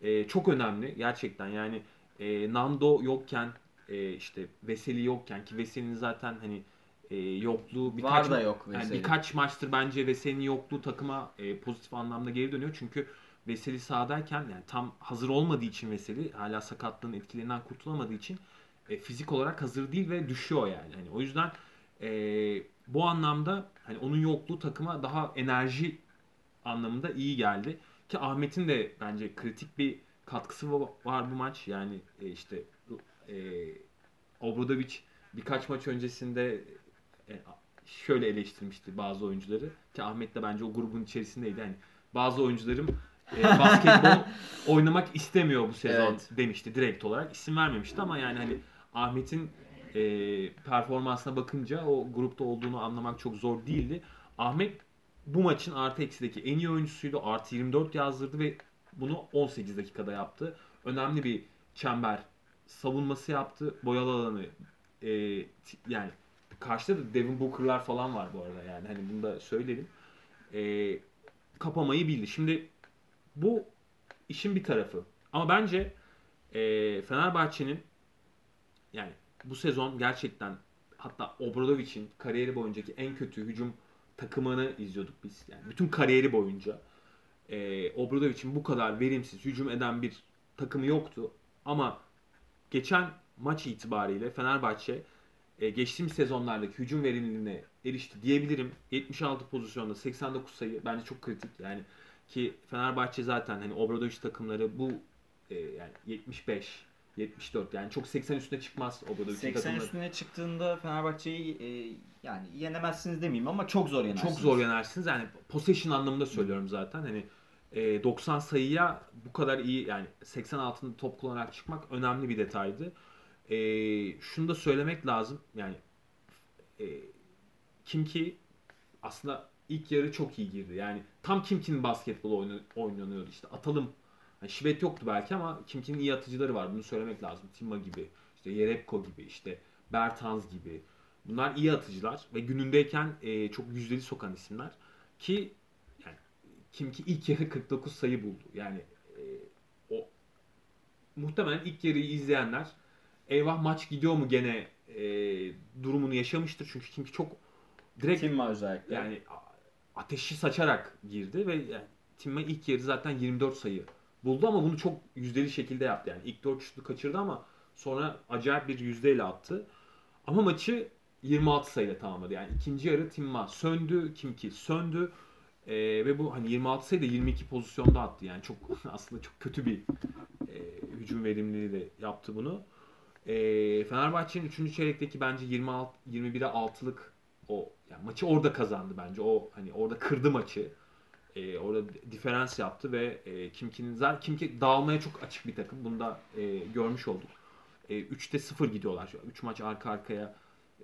E, çok önemli gerçekten yani e, Nando yokken e, işte Veseli yokken ki Veseli'nin zaten hani e, yokluğu Var birkaç da yok yani birkaç maçtır bence Veseli'nin yokluğu takıma e, pozitif anlamda geri dönüyor. Çünkü Veseli sahadayken yani tam hazır olmadığı için Veseli hala sakatlığın etkilerinden kurtulamadığı için e, fizik olarak hazır değil ve düşüyor yani. Hani o yüzden e, bu anlamda hani onun yokluğu takıma daha enerji anlamında iyi geldi. Ki Ahmet'in de bence kritik bir katkısı va- var bu maç. Yani e, işte e, Obradovic birkaç maç öncesinde e, şöyle eleştirmişti bazı oyuncuları. Ki Ahmet de bence o grubun içerisindeydi. Yani bazı oyuncularım e, basketbol oynamak istemiyor bu sezon Evet. demişti direkt olarak. İsim vermemişti ama yani hani Ahmet'in e, performansına bakınca o grupta olduğunu anlamak çok zor değildi. Ahmet bu maçın artı eksideki en iyi oyuncusuydu. Artı 24 yazdırdı ve bunu 18 dakikada yaptı. Önemli bir çember savunması yaptı. Boyalı alanı e, yani karşıda da Devin Booker'lar falan var bu arada yani hani bunu da söyleyelim. E, kapamayı bildi. Şimdi bu işin bir tarafı. Ama bence e, Fenerbahçe'nin yani bu sezon gerçekten hatta Obradovic'in kariyeri boyuncaki en kötü hücum takımını izliyorduk biz. Yani bütün kariyeri boyunca e, Obradovic'in bu kadar verimsiz hücum eden bir takımı yoktu. Ama geçen maç itibariyle Fenerbahçe e, geçtiğimiz sezonlardaki hücum verimliliğine erişti diyebilirim. 76 pozisyonda 89 sayı bence çok kritik. Yani ki Fenerbahçe zaten hani Obradoviç takımları bu e, yani 75 74 yani çok 80 üstüne çıkmaz Obradoviç'in 80 takımları. üstüne çıktığında Fenerbahçe'yi e, yani yenemezsiniz demeyeyim ama çok zor yenersiniz. Çok zor yenersiniz. Yani possession anlamında söylüyorum zaten. Hani e, 90 sayıya bu kadar iyi yani 80 altında top kullanarak çıkmak önemli bir detaydı. E, şunu da söylemek lazım. Yani e, kim ki aslında ilk yarı çok iyi girdi. Yani tam Kimki'nin basketbol oyunu, oynanıyordu işte. Atalım. Yani Şivet yoktu belki ama Kimki'nin iyi atıcıları var. Bunu söylemek lazım. Timma gibi, işte Yerepko gibi, işte Bertans gibi. Bunlar iyi atıcılar ve günündeyken e, çok yüzdeli sokan isimler. Ki yani kim ki ilk yarı 49 sayı buldu. Yani e, o muhtemelen ilk yarıyı izleyenler eyvah maç gidiyor mu gene e, durumunu yaşamıştır. Çünkü kim ki çok direkt Timma özellikle. yani ateşi saçarak girdi ve yani Timma ilk yarı zaten 24 sayı buldu ama bunu çok yüzdeli şekilde yaptı. Yani ilk 4 şutu kaçırdı ama sonra acayip bir yüzdeyle attı. Ama maçı 26 sayıyla tamamladı. Yani ikinci yarı Timma söndü, Kimki söndü. Ee, ve bu hani 26 sayıda 22 pozisyonda attı. Yani çok aslında çok kötü bir e, hücum verimliliğiyle yaptı bunu. E, Fenerbahçe'nin 3. çeyrekteki bence 26 21'e 6'lık o yani maçı orada kazandı bence. O hani orada kırdı maçı. E, orada diferans yaptı ve e, Kimki'nin zaten Kimki dağılmaya çok açık bir takım. Bunu da e, görmüş olduk. E, 3'te 0 gidiyorlar. 3 maç arka arkaya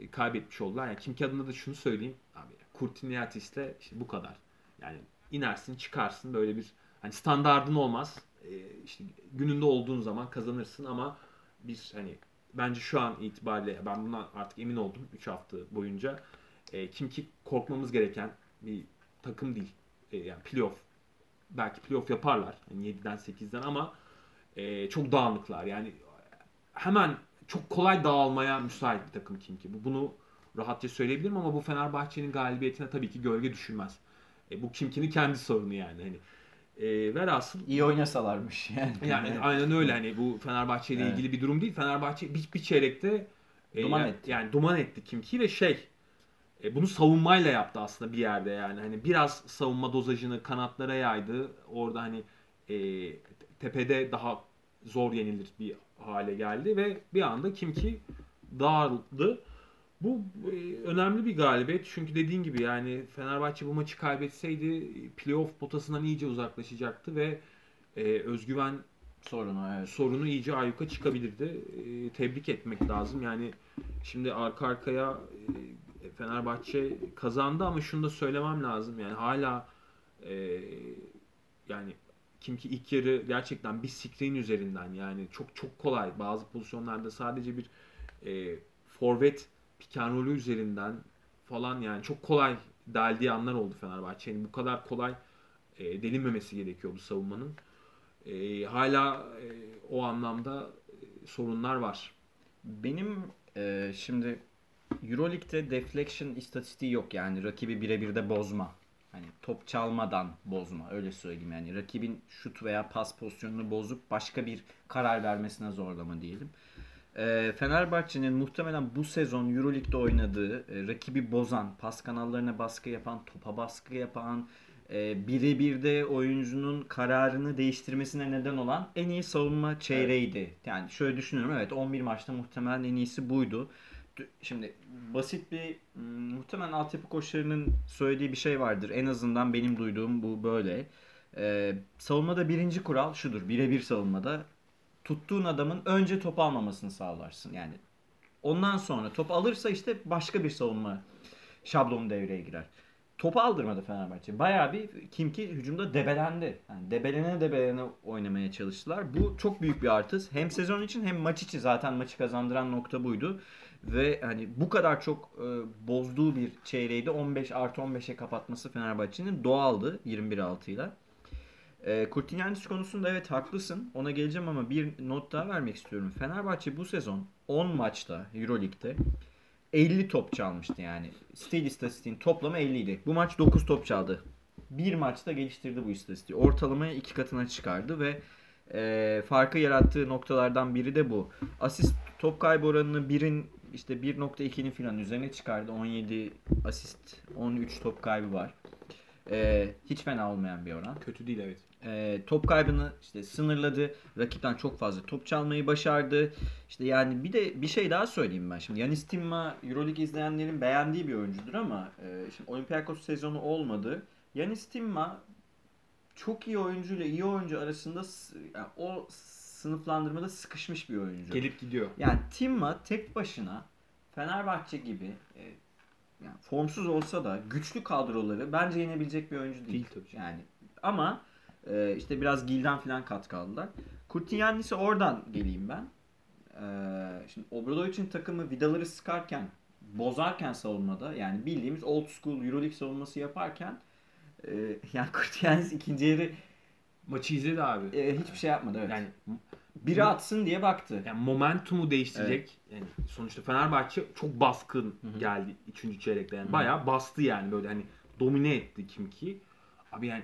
e, kaybetmiş oldular. Yani Kimki adına da şunu söyleyeyim. Abi Kurtiniatis'le işte bu kadar. Yani inersin çıkarsın böyle bir hani standardın olmaz. E, işte gününde olduğun zaman kazanırsın ama bir hani bence şu an itibariyle ben bundan artık emin oldum 3 hafta boyunca. E, kim ki korkmamız gereken bir takım değil. E, yani playoff belki playoff yaparlar. Yani 7'den 8'den ama e, çok dağınıklar. Yani hemen çok kolay dağılmaya müsait bir takım kim ki. Bu bunu rahatça söyleyebilirim ama bu Fenerbahçe'nin galibiyetine tabii ki gölge düşürmez. E, bu Kimki'nin kendi sorunu yani. Hani e, velhasıl İyi oynasalarmış yani. yani aynen öyle hani bu Fenerbahçe ile Evet. ilgili bir durum değil. Fenerbahçe bir, bir çeyrekte e, Duman yani, etti. yani duman etti Kimki ve şey e, bunu savunmayla yaptı aslında bir yerde yani. Hani biraz savunma dozajını kanatlara yaydı. Orada hani e, tepede daha zor yenilir bir hale geldi ve bir anda Kimki dağıldı. Bu e, önemli bir galibiyet çünkü dediğin gibi yani Fenerbahçe bu maçı kaybetseydi playoff potasından iyice uzaklaşacaktı ve e, özgüven Sorunu evet. sorunu iyice ayyuka çıkabilirdi. E, tebrik etmek lazım. Yani şimdi arka arkaya e, Fenerbahçe kazandı ama şunu da söylemem lazım. Yani hala e, yani kim ki ilk yarı gerçekten bir screen üzerinden yani çok çok kolay bazı pozisyonlarda sadece bir e, forvet roll'ü üzerinden falan yani çok kolay deldiği anlar oldu Fenerbahçe'nin. Bu kadar kolay e, delinmemesi gerekiyor bu savunmanın. E, hala e, o anlamda e, sorunlar var. Benim e, şimdi Euroleague'de deflection istatistiği yok yani rakibi birebir de bozma. Hani top çalmadan bozma öyle söyleyeyim yani rakibin şut veya pas pozisyonunu bozup başka bir karar vermesine zorlama diyelim. E, Fenerbahçe'nin muhtemelen bu sezon Euroleague'de oynadığı e, rakibi bozan, pas kanallarına baskı yapan, topa baskı yapan, e, birebir de oyuncunun kararını değiştirmesine neden olan en iyi savunma çeyreğiydi. Yani şöyle düşünüyorum evet 11 maçta muhtemelen en iyisi buydu. Şimdi basit bir muhtemelen altyapı koçlarının söylediği bir şey vardır. En azından benim duyduğum bu böyle. E, savunmada birinci kural şudur. Birebir savunmada tuttuğun adamın önce top almamasını sağlarsın. Yani ondan sonra top alırsa işte başka bir savunma şablonu devreye girer. Topu aldırmadı Fenerbahçe. Bayağı bir kim ki hücumda debelendi. Yani debelene debelene oynamaya çalıştılar. Bu çok büyük bir artı. Hem sezon için hem maç için zaten maçı kazandıran nokta buydu. Ve hani bu kadar çok e, bozduğu bir çeyreği de 15 artı 15'e kapatması Fenerbahçe'nin doğaldı 21-6 ile. E, Kurtinyanis konusunda evet haklısın. Ona geleceğim ama bir not daha vermek istiyorum. Fenerbahçe bu sezon 10 maçta Euroleague'de 50 top çalmıştı yani. Steal istatistiğin toplamı 50 idi. Bu maç 9 top çaldı. Bir maçta geliştirdi bu istatistiği. Ortalamayı iki katına çıkardı ve e, farkı yarattığı noktalardan biri de bu. Asist top kaybı oranını 1'in işte 1.2'nin falan üzerine çıkardı. 17 asist, 13 top kaybı var. E, hiç fena olmayan bir oran. Kötü değil evet. E, top kaybını işte sınırladı. Rakipten çok fazla top çalmayı başardı. İşte yani bir de bir şey daha söyleyeyim ben şimdi. Yanis Timma Euroleague izleyenlerin beğendiği bir oyuncudur ama e, şimdi Olympiakos sezonu olmadı. Yanis Timma çok iyi oyuncu ile iyi oyuncu arasında yani o sınıflandırmada sıkışmış bir oyuncu. Gelip gidiyor. Yani Timma tek başına Fenerbahçe gibi e, yani formsuz olsa da güçlü kadroları bence yenebilecek bir oyuncu değil. Değil tabii. Yani ama e, işte biraz Gil'den falan kat kaldılar. Kurtinyanis'e oradan geleyim ben. E, şimdi Obradovic'in takımı vidaları sıkarken, bozarken savunmada yani bildiğimiz old school Euroleague savunması yaparken e, yani Kurtinyanis ikinci yarı Maçı izledi abi. e, hiçbir şey yapmadı. Evet. Yani Biri atsın diye baktı. yani momentumu değiştirecek. Yani sonuçta Fenerbahçe çok baskın Hı hı. geldi 3. çeyrekte. Yani Hı hı. bayağı bastı yani böyle hani domine etti kim ki. Abi yani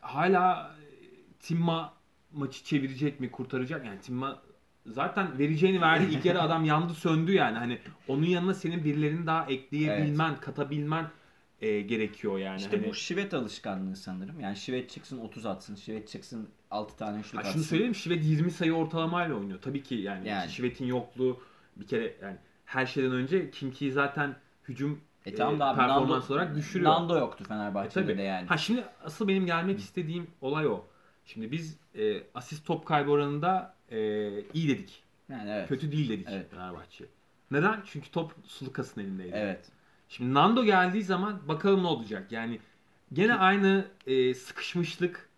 hala e, Timma maçı çevirecek mi, kurtaracak? Yani Timma zaten vereceğini verdi. İlk yarı adam yandı, söndü yani. Hani onun yanına senin birilerini daha ekleyebilmen, katabilmen e, gerekiyor yani. İşte hani, bu şivet alışkanlığı sanırım. Yani şivet çıksın 30 atsın, şivet çıksın 6 tane şut atsın. şunu söyleyeyim Şivet 20 sayı ortalamayla oynuyor. Tabii ki yani, Yani. Şivet'in yokluğu bir kere yani her şeyden önce Kimki'yi zaten hücum E tamam da abi performans Nando, olarak düşürüyor. Nando yoktu E, Fenerbahçe'de tabii. de yani. Ha şimdi asıl benim gelmek istediğim olay o. Şimdi biz e, asist top kaybı oranında e, iyi dedik. Yani evet. Kötü değil dedik Evet. Fenerbahçe. Neden? Çünkü top Sulukas'ın elindeydi. Evet. Şimdi Nando geldiği zaman bakalım ne olacak. Yani gene aynı e, sıkışmışlık,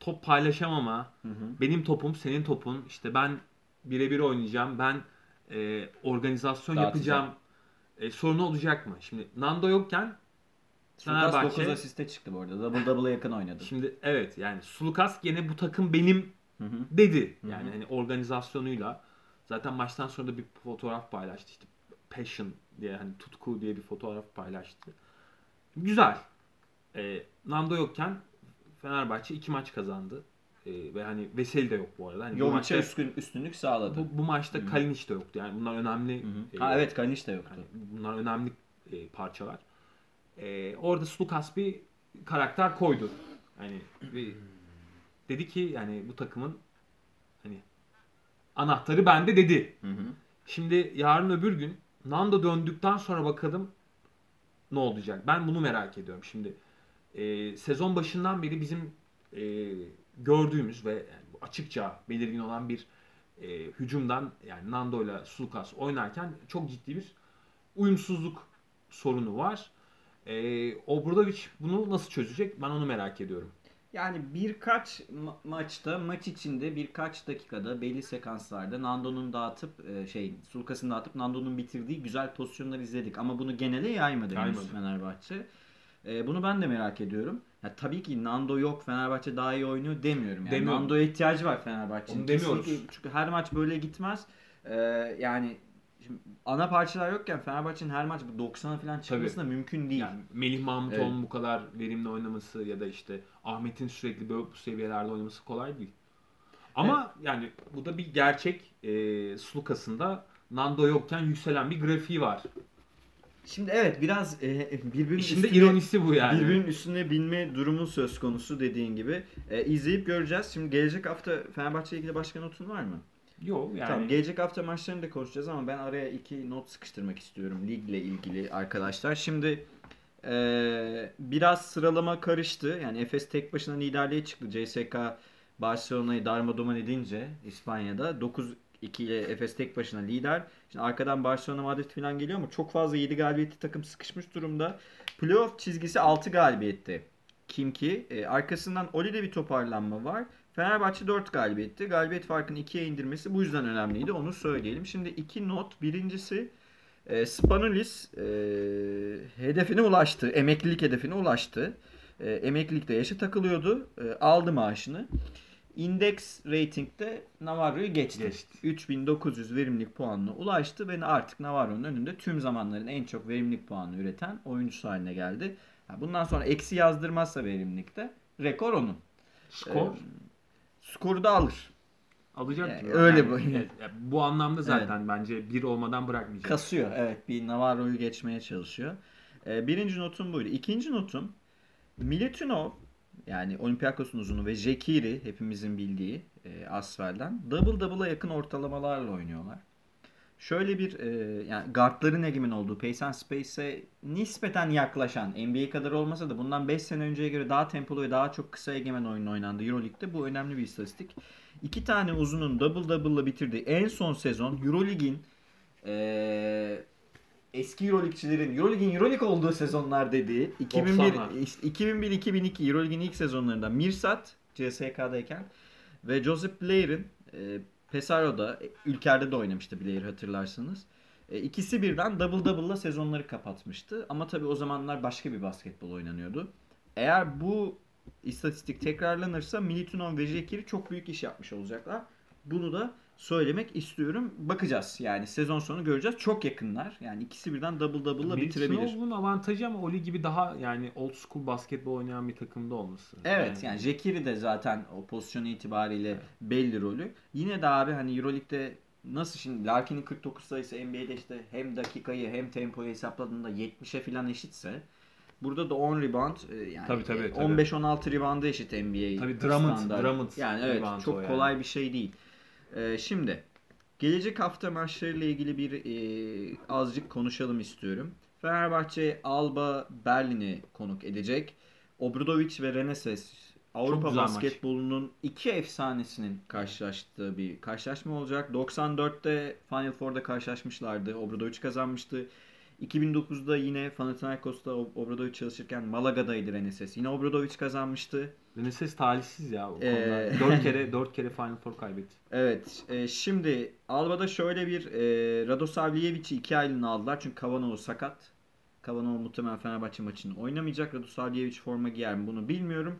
top paylaşamama, Hı hı. benim topum senin topun işte ben birebir oynayacağım ben e, organizasyon Dağıtacağım. yapacağım e, sorunu olacak mı? Şimdi Nando yokken Sulukas Fenerbahçe- 9 asiste çıktı bu arada. Double double'a yakın oynadı. şimdi evet yani Sulukas gene bu takım benim dedi. Yani hani organizasyonuyla zaten maçtan sonra da bir fotoğraf paylaştı işte passion diye hani tutku diye bir fotoğraf paylaştı. Güzel. E, Nando yokken Fenerbahçe iki maç kazandı. E, ve hani Veseli de yok bu arada. Hani Jovic'e maçta- üstün, üstünlük sağladı. Bu, bu maçta Hı. Kalinic de yoktu. Yani bunlar önemli. Hı hı. e, Ha evet Kaniş de yoktu. yani bunlar önemli e, parçalar. E, orada Slukas bir karakter koydu. Hani dedi ki yani bu takımın hani anahtarı bende dedi. Hı hı. Şimdi yarın öbür gün Nando döndükten sonra bakalım ne olacak. Ben bunu merak ediyorum. Şimdi e, sezon başından beri bizim e, gördüğümüz ve açıkça belirgin olan bir e, hücumdan yani Nando ile Sulukas oynarken çok ciddi bir uyumsuzluk sorunu var. E, Obradovic bunu nasıl çözecek? Ben onu merak ediyorum. Yani birkaç ma- maçta, maç içinde birkaç dakikada belli sekanslarda Nando'nun dağıtıp e, şey Sulukas'ın dağıtıp Nando'nun bitirdiği güzel pozisyonlar izledik ama bunu genele yaymadı, henüz. Fenerbahçe. E, bunu ben de merak ediyorum. Ya tabii ki Nando yok Fenerbahçe daha iyi oynuyor demiyorum. Yani Demiyorum. Nando'ya ihtiyacı var Fenerbahçe'nin. Onu demiyoruz. Kesinlikle. Çünkü her maç böyle gitmez. E, yani şimdi ana parçalar yokken Fenerbahçe'nin her maç bu 90'a falan çıkması da mümkün değil. Yani Melih Mahmutoğlu'nun Evet. bu kadar verimli oynaması ya da işte Ahmet'in sürekli böyle bu seviyelerde oynaması kolay değil. Ama yani bu da bir gerçek. E, Slukas'ın Nando yokken yükselen bir grafiği var. Şimdi evet biraz e, birbirinin İşin de üstüne- ironisi bu yani. Birbirinin üstüne binme durumu söz konusu dediğin gibi. E, izleyip göreceğiz. Şimdi gelecek hafta Fenerbahçe ile ilgili başka notun var mı? Yok yani. Tamam gelecek hafta maçlarını da konuşacağız ama ben araya iki not sıkıştırmak istiyorum ligle ilgili arkadaşlar. Şimdi e, biraz sıralama karıştı. Yani Efes tek başına liderliğe çıktı. CSK Barcelona'yı darmadağın edince İspanya'da 9-2 ile Efes tek başına lider. Şimdi arkadan Barcelona Madrid falan geliyor ama çok fazla 7 galibiyetli takım sıkışmış durumda. Playoff çizgisi 6 galibiyette. Kim ki? E, arkasından Oli'de bir toparlanma var. Fenerbahçe 4 galibiyetti. Galibiyet farkını 2'ye indirmesi bu yüzden önemliydi. Onu söyleyelim. Şimdi iki not. Birincisi e, Spanulis e, hedefine ulaştı. Emeklilik hedefine ulaştı. E, emeklilikte yaşa takılıyordu. E, aldı maaşını. Index ratingde Navarro'yu geçti. Geçti. 3900 verimlilik puanına ulaştı ve artık Navarro'nun önünde tüm zamanların en çok verimlilik puanı üreten oyuncusu haline geldi. Bundan sonra eksi yazdırmazsa verimlilikte rekor onun. Skor Ee, skoru da alır. alacak yani gibi. öyle Yani, bu. evet, yani bu anlamda zaten bence bir olmadan bırakmayacak. Kasıyor evet bir Navarro'yu geçmeye çalışıyor. Ee, birinci notum buydu. İkinci notum Milutinov yani Olympiakos'un uzunu ve Jekiri hepimizin bildiği e, Asfer'den double double'a yakın ortalamalarla oynuyorlar. Şöyle bir e, yani guardların egemen olduğu pace and space'e nispeten yaklaşan NBA kadar olmasa da bundan 5 sene önceye göre daha tempolu ve daha çok kısa egemen oyun oynandı Euroleague'de. Bu önemli bir istatistik. İki tane uzunun double double'la bitirdiği en son sezon Euroleague'in e, eski Euroleague'çilerin Euroleague'in Euroleague olduğu sezonlar dediği 2001 90'lar. işte 2001-2002 Euroleague'in ilk sezonlarında Mirsat CSK'dayken ve Joseph Blair'in e, Pesaro'da e, Ülker'de de oynamıştı Blair hatırlarsanız. E, ikisi birden double double'la sezonları kapatmıştı. Ama tabii o zamanlar başka bir basketbol oynanıyordu. Eğer bu istatistik tekrarlanırsa Militinov ve Jekiri çok büyük iş yapmış olacaklar. Bunu da söylemek istiyorum. Bakacağız yani sezon sonu göreceğiz. Çok yakınlar. Yani ikisi birden double double'la bitirebilir. Milutinov'un avantajı ama Oli gibi daha yani old school basketbol oynayan bir takımda olması. Evet yani Jekiri de zaten o pozisyonu itibariyle belli rolü. Yine de abi hani Euroleague'de nasıl şimdi Larkin'in 49 sayısı NBA'de işte hem dakikayı hem tempoyu hesapladığında 70'e falan eşitse burada da 10 rebound e, yani Tabii, tabii, tabii. 15-16 rebound'a eşit NBA Tabii Drummond- standart. Drummond Yani evet çok o yani. kolay bir şey değil. Ee, şimdi gelecek hafta maçlarıyla ilgili bir e, azıcık konuşalım istiyorum. Fenerbahçe Alba Berlin'i konuk edecek. Obradovic ve Reneses Avrupa güzel maç. basketbolunun iki efsanesinin karşılaştığı bir karşılaşma olacak. 94'te Final Four'da karşılaşmışlardı. Obradovic kazanmıştı. 2009'da yine Panathinaikos'ta Obradovic çalışırken Malaga'daydı Reneses. Yine Obradovic kazanmıştı. Reneses talihsiz ya o Ee, konuda. 4 kere 4 kere Final Four kaybetti. Evet. e, şimdi Alba'da şöyle bir e, Radosavljevic'i iki aylığına aldılar. Çünkü Kavanov sakat. Kavanov muhtemelen Fenerbahçe maçını oynamayacak. Radosavljevic forma giyer mi bunu bilmiyorum.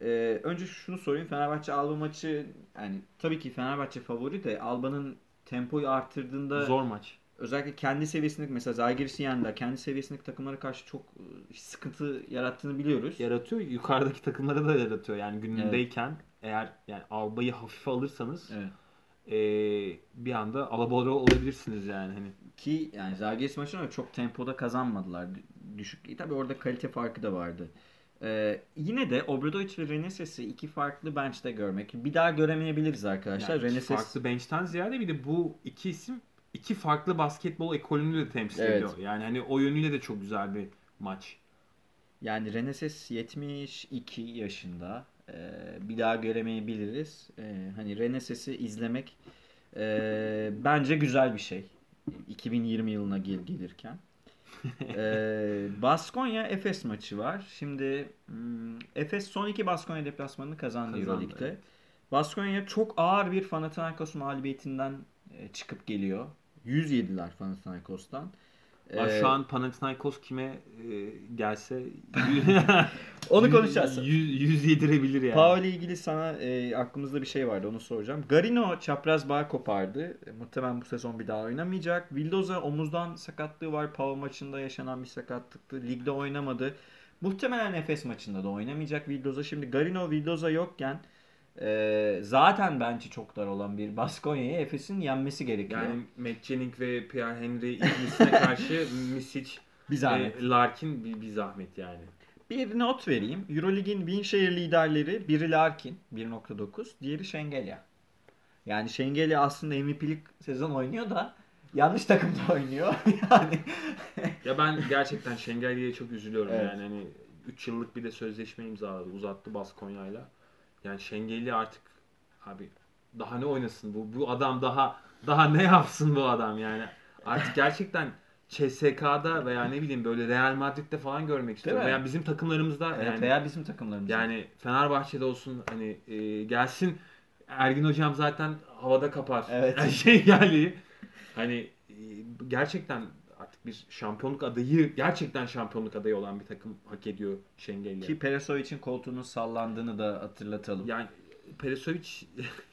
E, önce şunu sorayım. Fenerbahçe Alba maçı yani tabii ki Fenerbahçe favori de Alba'nın tempoyu arttırdığında Zor maç. Özellikle kendi seviyesindeki mesela Zalgiris'i yendi. Kendi seviyesindeki takımlara karşı çok e, sıkıntı yarattığını biliyoruz. Yaratıyor. Yukarıdaki takımlara da yaratıyor. Yani günündeyken eğer yani Alba'yı hafife alırsanız Evet. eee, bir anda alabora olabilirsiniz yani hani. Ki yani Zalgiris maçında da çok tempoda kazanmadılar. Düşük. Tabii orada kalite farkı da vardı. Ee, yine de Obradovic ve Reneses'i iki farklı bench'te görmek. Bir daha göremeyebiliriz arkadaşlar. Yani Reneses farklı bench'ten ziyade bir de bu iki isim iki farklı basketbol ekolünü de temsil Evet. ediyor. Yani hani o yönüyle de çok güzel bir maç. yani Reneses 72 yaşında. Ee, bir daha göremeyebiliriz. Ee, hani Reneses'i izlemek ee, bence güzel bir şey. 2020 yılına gel gelirken. Ee, Baskonya Efes maçı var. Şimdi hmm, Efes son iki Baskonya deplasmanını kazandı, Kazandı, Euroleague'de. evet. Baskonya çok ağır bir Panathinaikos mağlubiyetinden e, çıkıp geliyor. 100 yediler Panathinaikos'tan. Ee, Şu an Panathinaikos kime e, gelse Onu konuşacağız. Yüz, yüz yedirebilir yani. Pau ile ilgili sana e, aklımızda bir şey vardı onu soracağım. Garino çapraz bağ kopardı. E, muhtemelen bu sezon bir daha oynamayacak. Vildoza omuzdan sakatlığı var. Pau maçında yaşanan bir sakatlıktı. Ligde oynamadı. Muhtemelen Efes maçında da oynamayacak Vildoza. Şimdi Garino Vildoza yokken e, zaten bence çok dar olan bir Baskonya'yı Efes'in yenmesi gerekiyor. Yani Matt Jennings ve Pierre Henry ikilisine karşı Misic bir zahmet. Larkin bir, bir zahmet yani. Bir not vereyim. Eurolig'in Winshare liderleri biri Larkin 1.9, diğeri Şengelya. Yani Şengelya aslında MVP'lik sezon oynuyor da yanlış takımda oynuyor. yani Ya ben gerçekten Şengelye'ye çok üzülüyorum Evet. yani hani 3 yıllık bir de sözleşme imzaladı. Uzattı Baskonya'yla. Yani Şengelye artık abi daha ne oynasın bu bu adam daha daha ne yapsın bu adam yani. Artık gerçekten CSK'da veya ne bileyim böyle Real Madrid'de falan görmek istiyorum. Veya bizim takımlarımızda evet, yani veya bizim takımlarımız. yani Fenerbahçe'de olsun hani e, gelsin Ergin hocam zaten havada kapar. Evet. Her şey yani hani e, gerçekten bir şampiyonluk adayı gerçekten şampiyonluk adayı olan bir takım hak ediyor Şengelya. Ki Peresovic'in koltuğunun sallandığını da hatırlatalım. Yani Perisovic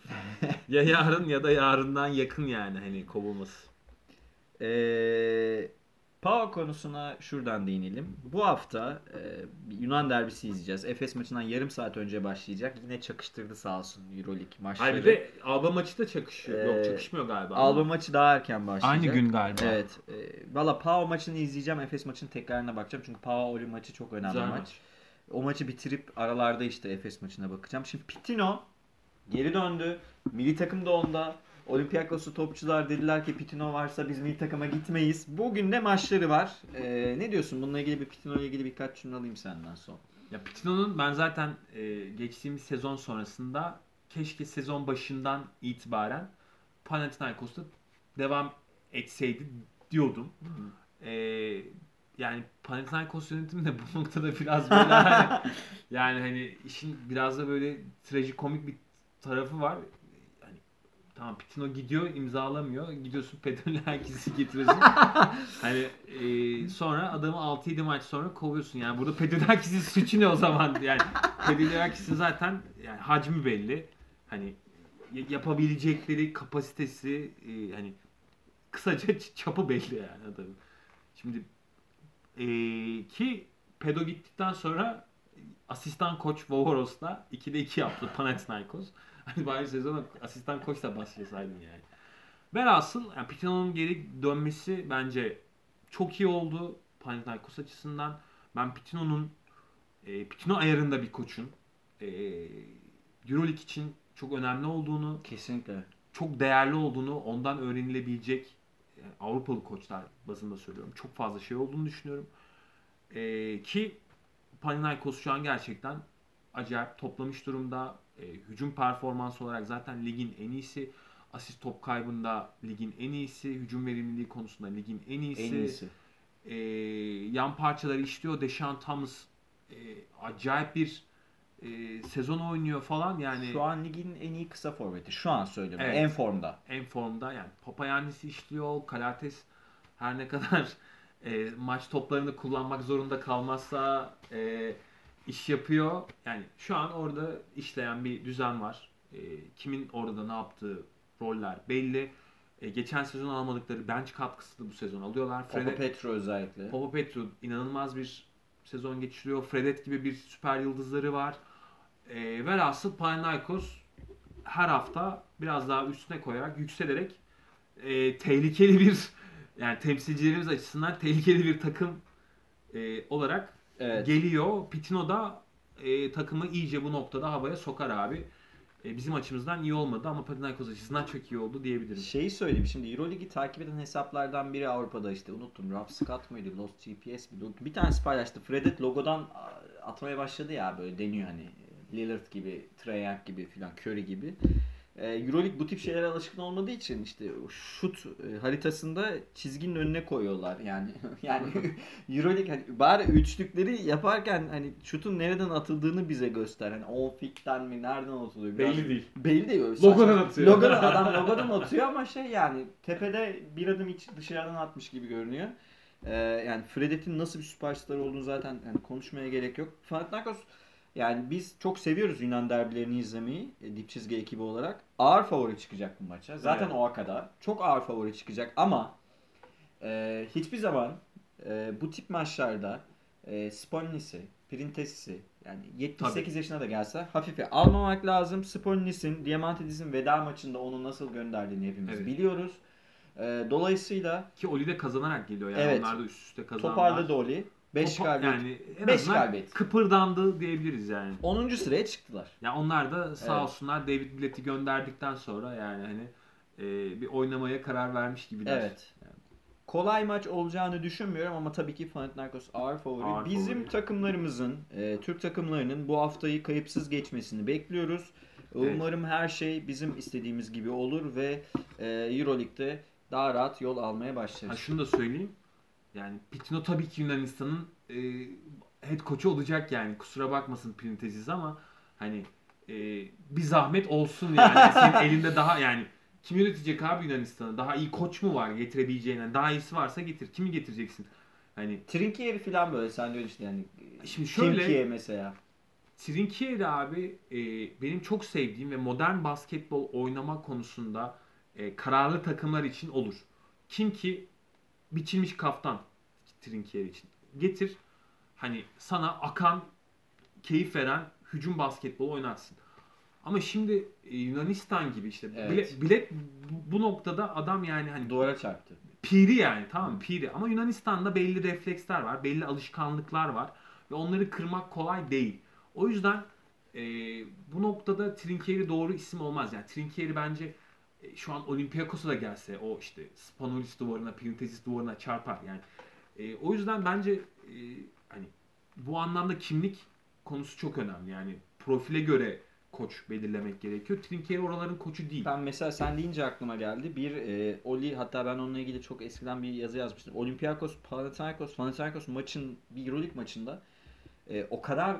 ya yarın ya da yarından yakın yani hani kovulması. Ee, Pau konusuna şuradan değinelim. Bu hafta e, Yunan derbisi izleyeceğiz. Efes maçından yarım saat önce başlayacak. Yine çakıştırdı sağ olsun Euroleague maçları. Hayır bir de Alba maçı da çakışıyor. Ee, Yok çakışmıyor galiba. Alba ama. maçı daha erken başlayacak. Aynı gün galiba. Evet. E, Valla Pau maçını izleyeceğim. Efes maçının tekrarına bakacağım. Çünkü Pau Oli maçı çok önemli Güzel maç. maç. O maçı bitirip aralarda işte Efes maçına bakacağım. Şimdi Pitino geri döndü. Milli takım da onda. Olympiakos'u topçular dediler ki Pitino varsa biz milli takıma gitmeyiz. Bugün de maçları var. E, ne diyorsun? Bununla ilgili bir Pitino ile ilgili birkaç cümle alayım senden son. Ya Pitino'nun ben zaten e, geçtiğimiz sezon sonrasında keşke sezon başından itibaren Panathinaikos'ta devam etseydi diyordum. E, yani Panathinaikos yönetimi de bu noktada biraz böyle hani, yani hani işin biraz da böyle trajikomik bir tarafı var. Tamam Pitino gidiyor imzalamıyor. Gidiyorsun Pedolakis'i getiriyorsun. hani e, sonra adamı 6-7 maç sonra kovuyorsun. Yani burada Pedolakis'in suçu ne o zaman? Yani Pedolakis'in zaten yani hacmi belli. Hani yapabilecekleri kapasitesi e, hani kısaca çapı belli yani adamın. Şimdi e, ki Pedo gittikten sonra asistan koç Vovoros'la 2'de 2 yaptı Panathinaikos. Hani bari sezona asistan koçla başlasaydın yani. Velhasıl yani Pitino'nun geri dönmesi bence çok iyi oldu Panathinaikos açısından. Ben Pitino'nun e, Pitino ayarında bir koçun e, Euroleague için çok önemli olduğunu, Kesinlikle. çok değerli olduğunu, ondan öğrenilebilecek yani Avrupalı koçlar bazında söylüyorum. Çok fazla şey olduğunu düşünüyorum. E, ki Panathinaikos şu an gerçekten acayip toplamış durumda. E, hücum performansı olarak zaten ligin en iyisi. Asist top kaybında ligin en iyisi. Hücum verimliliği konusunda ligin en iyisi. En iyisi. E, yan parçaları işliyor. Deshaun Thomas e, acayip bir e, sezon oynuyor falan. Yani Şu an ligin en iyi kısa forveti. Şu an söylüyorum. Evet. En formda. en formda. Yani Papayannis'i işliyor. Kalates her ne kadar e, maç toplarını kullanmak zorunda kalmazsa e, iş yapıyor. Yani şu an orada işleyen bir düzen var. E, kimin orada ne yaptığı roller belli. E, geçen sezon almadıkları bench katkısı da bu sezon alıyorlar. Papa Fred- Petro özellikle. Papa Petru inanılmaz bir sezon geçiriyor. Fredet gibi bir süper yıldızları var. E, velhasıl Panathinaikos her hafta biraz daha üstüne koyarak, yükselerek e, tehlikeli bir yani temsilcilerimiz açısından tehlikeli bir takım e, olarak Evet. geliyor. Pitino da e, takımı iyice bu noktada havaya sokar abi. E, bizim açımızdan iyi olmadı ama Panathinaikos açısından çok iyi oldu diyebilirim. Şeyi söyleyeyim şimdi Euroligi takip eden hesaplardan biri Avrupa'da işte unuttum. Rob Scott mıydı? Lost GPS? Unuttum. Bir tanesi paylaştı. Fredet logodan atmaya başladı ya böyle deniyor hani. Lillard gibi, Trae Young gibi filan, Curry gibi. Ee, Euroleague bu tip şeylere alışkın olmadığı için işte şut e, haritasında çizginin önüne koyuyorlar yani. yani Euroleague hani bari üçlükleri yaparken hani şutun nereden atıldığını bize göster. Hani on fit'ten mi nereden atılıyor? Biraz- Belli değil. Belli değil. Logodan atıyor. Logodan, adam logodan atıyor ama şey yani tepede bir adım iç dışarıdan atmış gibi görünüyor. Ee, yani Fredet'in nasıl bir süperstar olduğunu zaten yani konuşmaya gerek yok. Panathinaikos yani biz çok seviyoruz Yunan derbilerini izlemeyi e, dip çizgi ekibi olarak. Ağır favori çıkacak bu maça. Zaten Evet. o kadar. Çok ağır favori çıkacak ama e, hiçbir zaman e, bu tip maçlarda e, Sponnis'i, Printes'i yani 78 yaşına da gelse hafife almamak lazım. Sponnis'in Diamantidis'in veda maçında onu nasıl gönderdiğini hepimiz Evet. biliyoruz. E, dolayısıyla Ki Oli de kazanarak geliyor yani. Evet. Onlar da üst üste kazanlar. toparladı Oli. 5 Topa- galibiyet. Yani en Beş azından galibiyet. kıpırdandı diyebiliriz yani. 10. sıraya çıktılar. Ya onlar da sağ Evet. olsunlar David Blatt'i gönderdikten sonra yani hani e, bir oynamaya karar vermiş gibiler. Evet. Kolay maç olacağını düşünmüyorum ama tabii ki Panathinaikos ağır favori. Ağır Bizim favori. takımlarımızın, e, Türk takımlarının bu haftayı kayıpsız geçmesini bekliyoruz. Evet. Umarım her şey bizim istediğimiz gibi olur ve e, Euroleague'de daha rahat yol almaya Ha başlarız. şunu da söyleyeyim. Yani Pitino tabii ki Yunanistan'ın e, head coach'u olacak yani. Kusura bakmasın Printezis ama hani e, bir zahmet olsun yani. Senin elinde daha yani kim yönetecek abi Yunanistan'ı? Daha iyi koç mu var getirebileceğin? Yani daha iyisi varsa getir. Kimi getireceksin? Hani Trinkieri falan böyle sen de öyle işte yani. Şimdi şöyle- Kimkiye mesela. Trinkieri abi e, benim çok sevdiğim ve modern basketbol oynama konusunda e, kararlı takımlar için olur. Kim ki biçilmiş kaftan Trinkieri için. Getir hani sana akan, keyif veren hücum basketbolu oynarsın. Ama şimdi e, Yunanistan gibi işte Evet. bile, bilet bu, bu noktada adam yani hani Duvara çarptı. Piri yani tamam mı? Piri. Ama Yunanistan'da belli refleksler var, belli alışkanlıklar var ve onları kırmak kolay değil. O yüzden e, bu noktada Trinkieri doğru isim olmaz. Yani Trinkieri bence şu an Olympiakos'a da gelse o işte Spanulis duvarına, Printezis duvarına çarpar. Yani e, o yüzden bence e, hani bu anlamda kimlik konusu çok önemli. Yani profile göre koç belirlemek gerekiyor. Trinkieri oraların koçu değil. Ben mesela sen deyince aklıma geldi. Bir e, Oli hatta ben onunla ilgili çok eskiden bir yazı yazmıştım. Olympiakos Panathinaikos Panathinaikos maçın bir EuroLeague maçında e, o kadar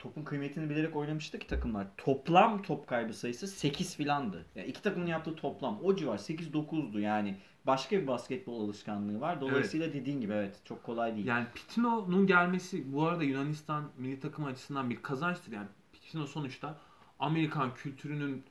topun kıymetini bilerek oynamıştı ki takımlar. Toplam top kaybı sayısı 8 filandı. Yani iki takımın yaptığı toplam o civar 8-9'du yani. Başka bir basketbol alışkanlığı var. Dolayısıyla dediğin gibi evet çok kolay değil. Yani Pitino'nun gelmesi bu arada Yunanistan milli takım açısından bir kazançtır. Yani Pitino sonuçta Amerikan kültürünün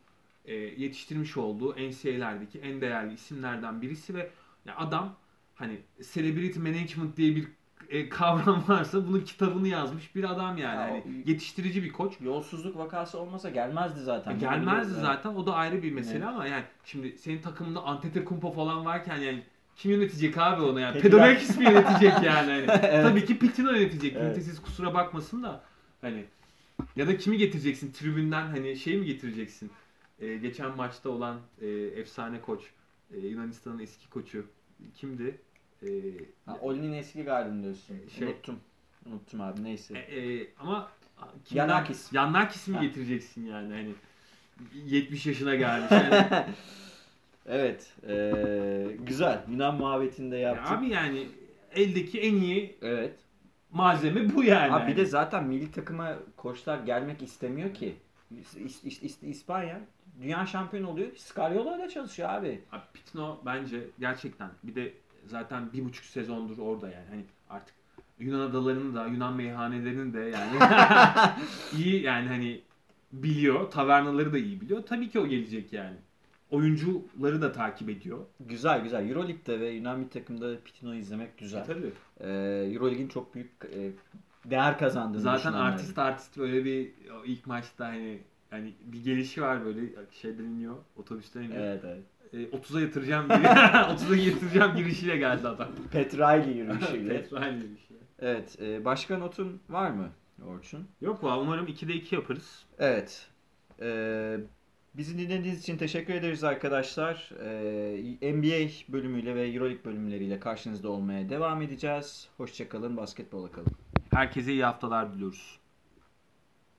e, yetiştirmiş olduğu NCAA'lerdeki en değerli isimlerden birisi ve ya adam hani celebrity management diye bir e, kavram varsa bunun kitabını yazmış bir adam yani. Ya Hani yetiştirici bir koç. Yolsuzluk vakası olmasa gelmezdi zaten. Bunu Gelmezdi evet. zaten. O da ayrı bir mesele Evet. ama yani şimdi senin takımında Antetokounmpo falan varken yani kim yönetecek abi onu yani? Peki Pedolakis mi yönetecek yani? Hani, Evet. Tabii ki Pitino yönetecek. Evet. Printezis kusura bakmasın da hani ya da kimi getireceksin? Tribünden hani şey mi getireceksin? Ee, geçen maçta olan e, efsane koç e, Yunanistan'ın eski koçu kimdi? E, Ha, Oli'nin eski gardını diyorsun. Şey- Unuttum. Unuttum abi neyse. e, e, ama Yanakis. Yanakis mi Ha. getireceksin yani hani 70 yaşına gelmiş. Yani, Evet. eee, güzel. Yunan muhabbetinde Ya yaptık. abi yani eldeki en iyi Evet. malzeme bu yani. Abi bir de zaten milli takıma koçlar gelmek istemiyor ki. İs- İs- İs- İspanya dünya şampiyonu oluyor. Scariolo ile çalışıyor abi. Abi Pitino bence gerçekten bir de zaten bir buçuk sezondur orada yani hani artık Yunan adalarının da Yunan meyhanelerinin de yani iyi yani hani biliyor. Tavernaları da iyi biliyor. Tabii ki o gelecek yani. Oyuncuları da takip ediyor. Güzel güzel. Euroleague'de ve Yunan milli takımda Pitino'yu izlemek güzel. Tabii. Eee Euroleague'in çok büyük e, değer kazandığını Zaten artist artist böyle bir ilk maçta hani hani bir gelişi var böyle şeyden iniyor otobüsten iniyor. Evet evet. E, 30'a yatıracağım gibi 30'a yatıracağım girişiyle geldi adam. Petrali yürüyüşüyle. Petrol girişiyle. evet. e, başka notun var mı Orçun? Yok valla umarım 2'de 2 yaparız. Evet. Ee, bizi dinlediğiniz için teşekkür ederiz arkadaşlar. Ee, NBA bölümüyle ve Euroleague bölümleriyle karşınızda olmaya devam edeceğiz. Hoşçakalın, basketbola kalın. Herkese iyi haftalar diliyoruz.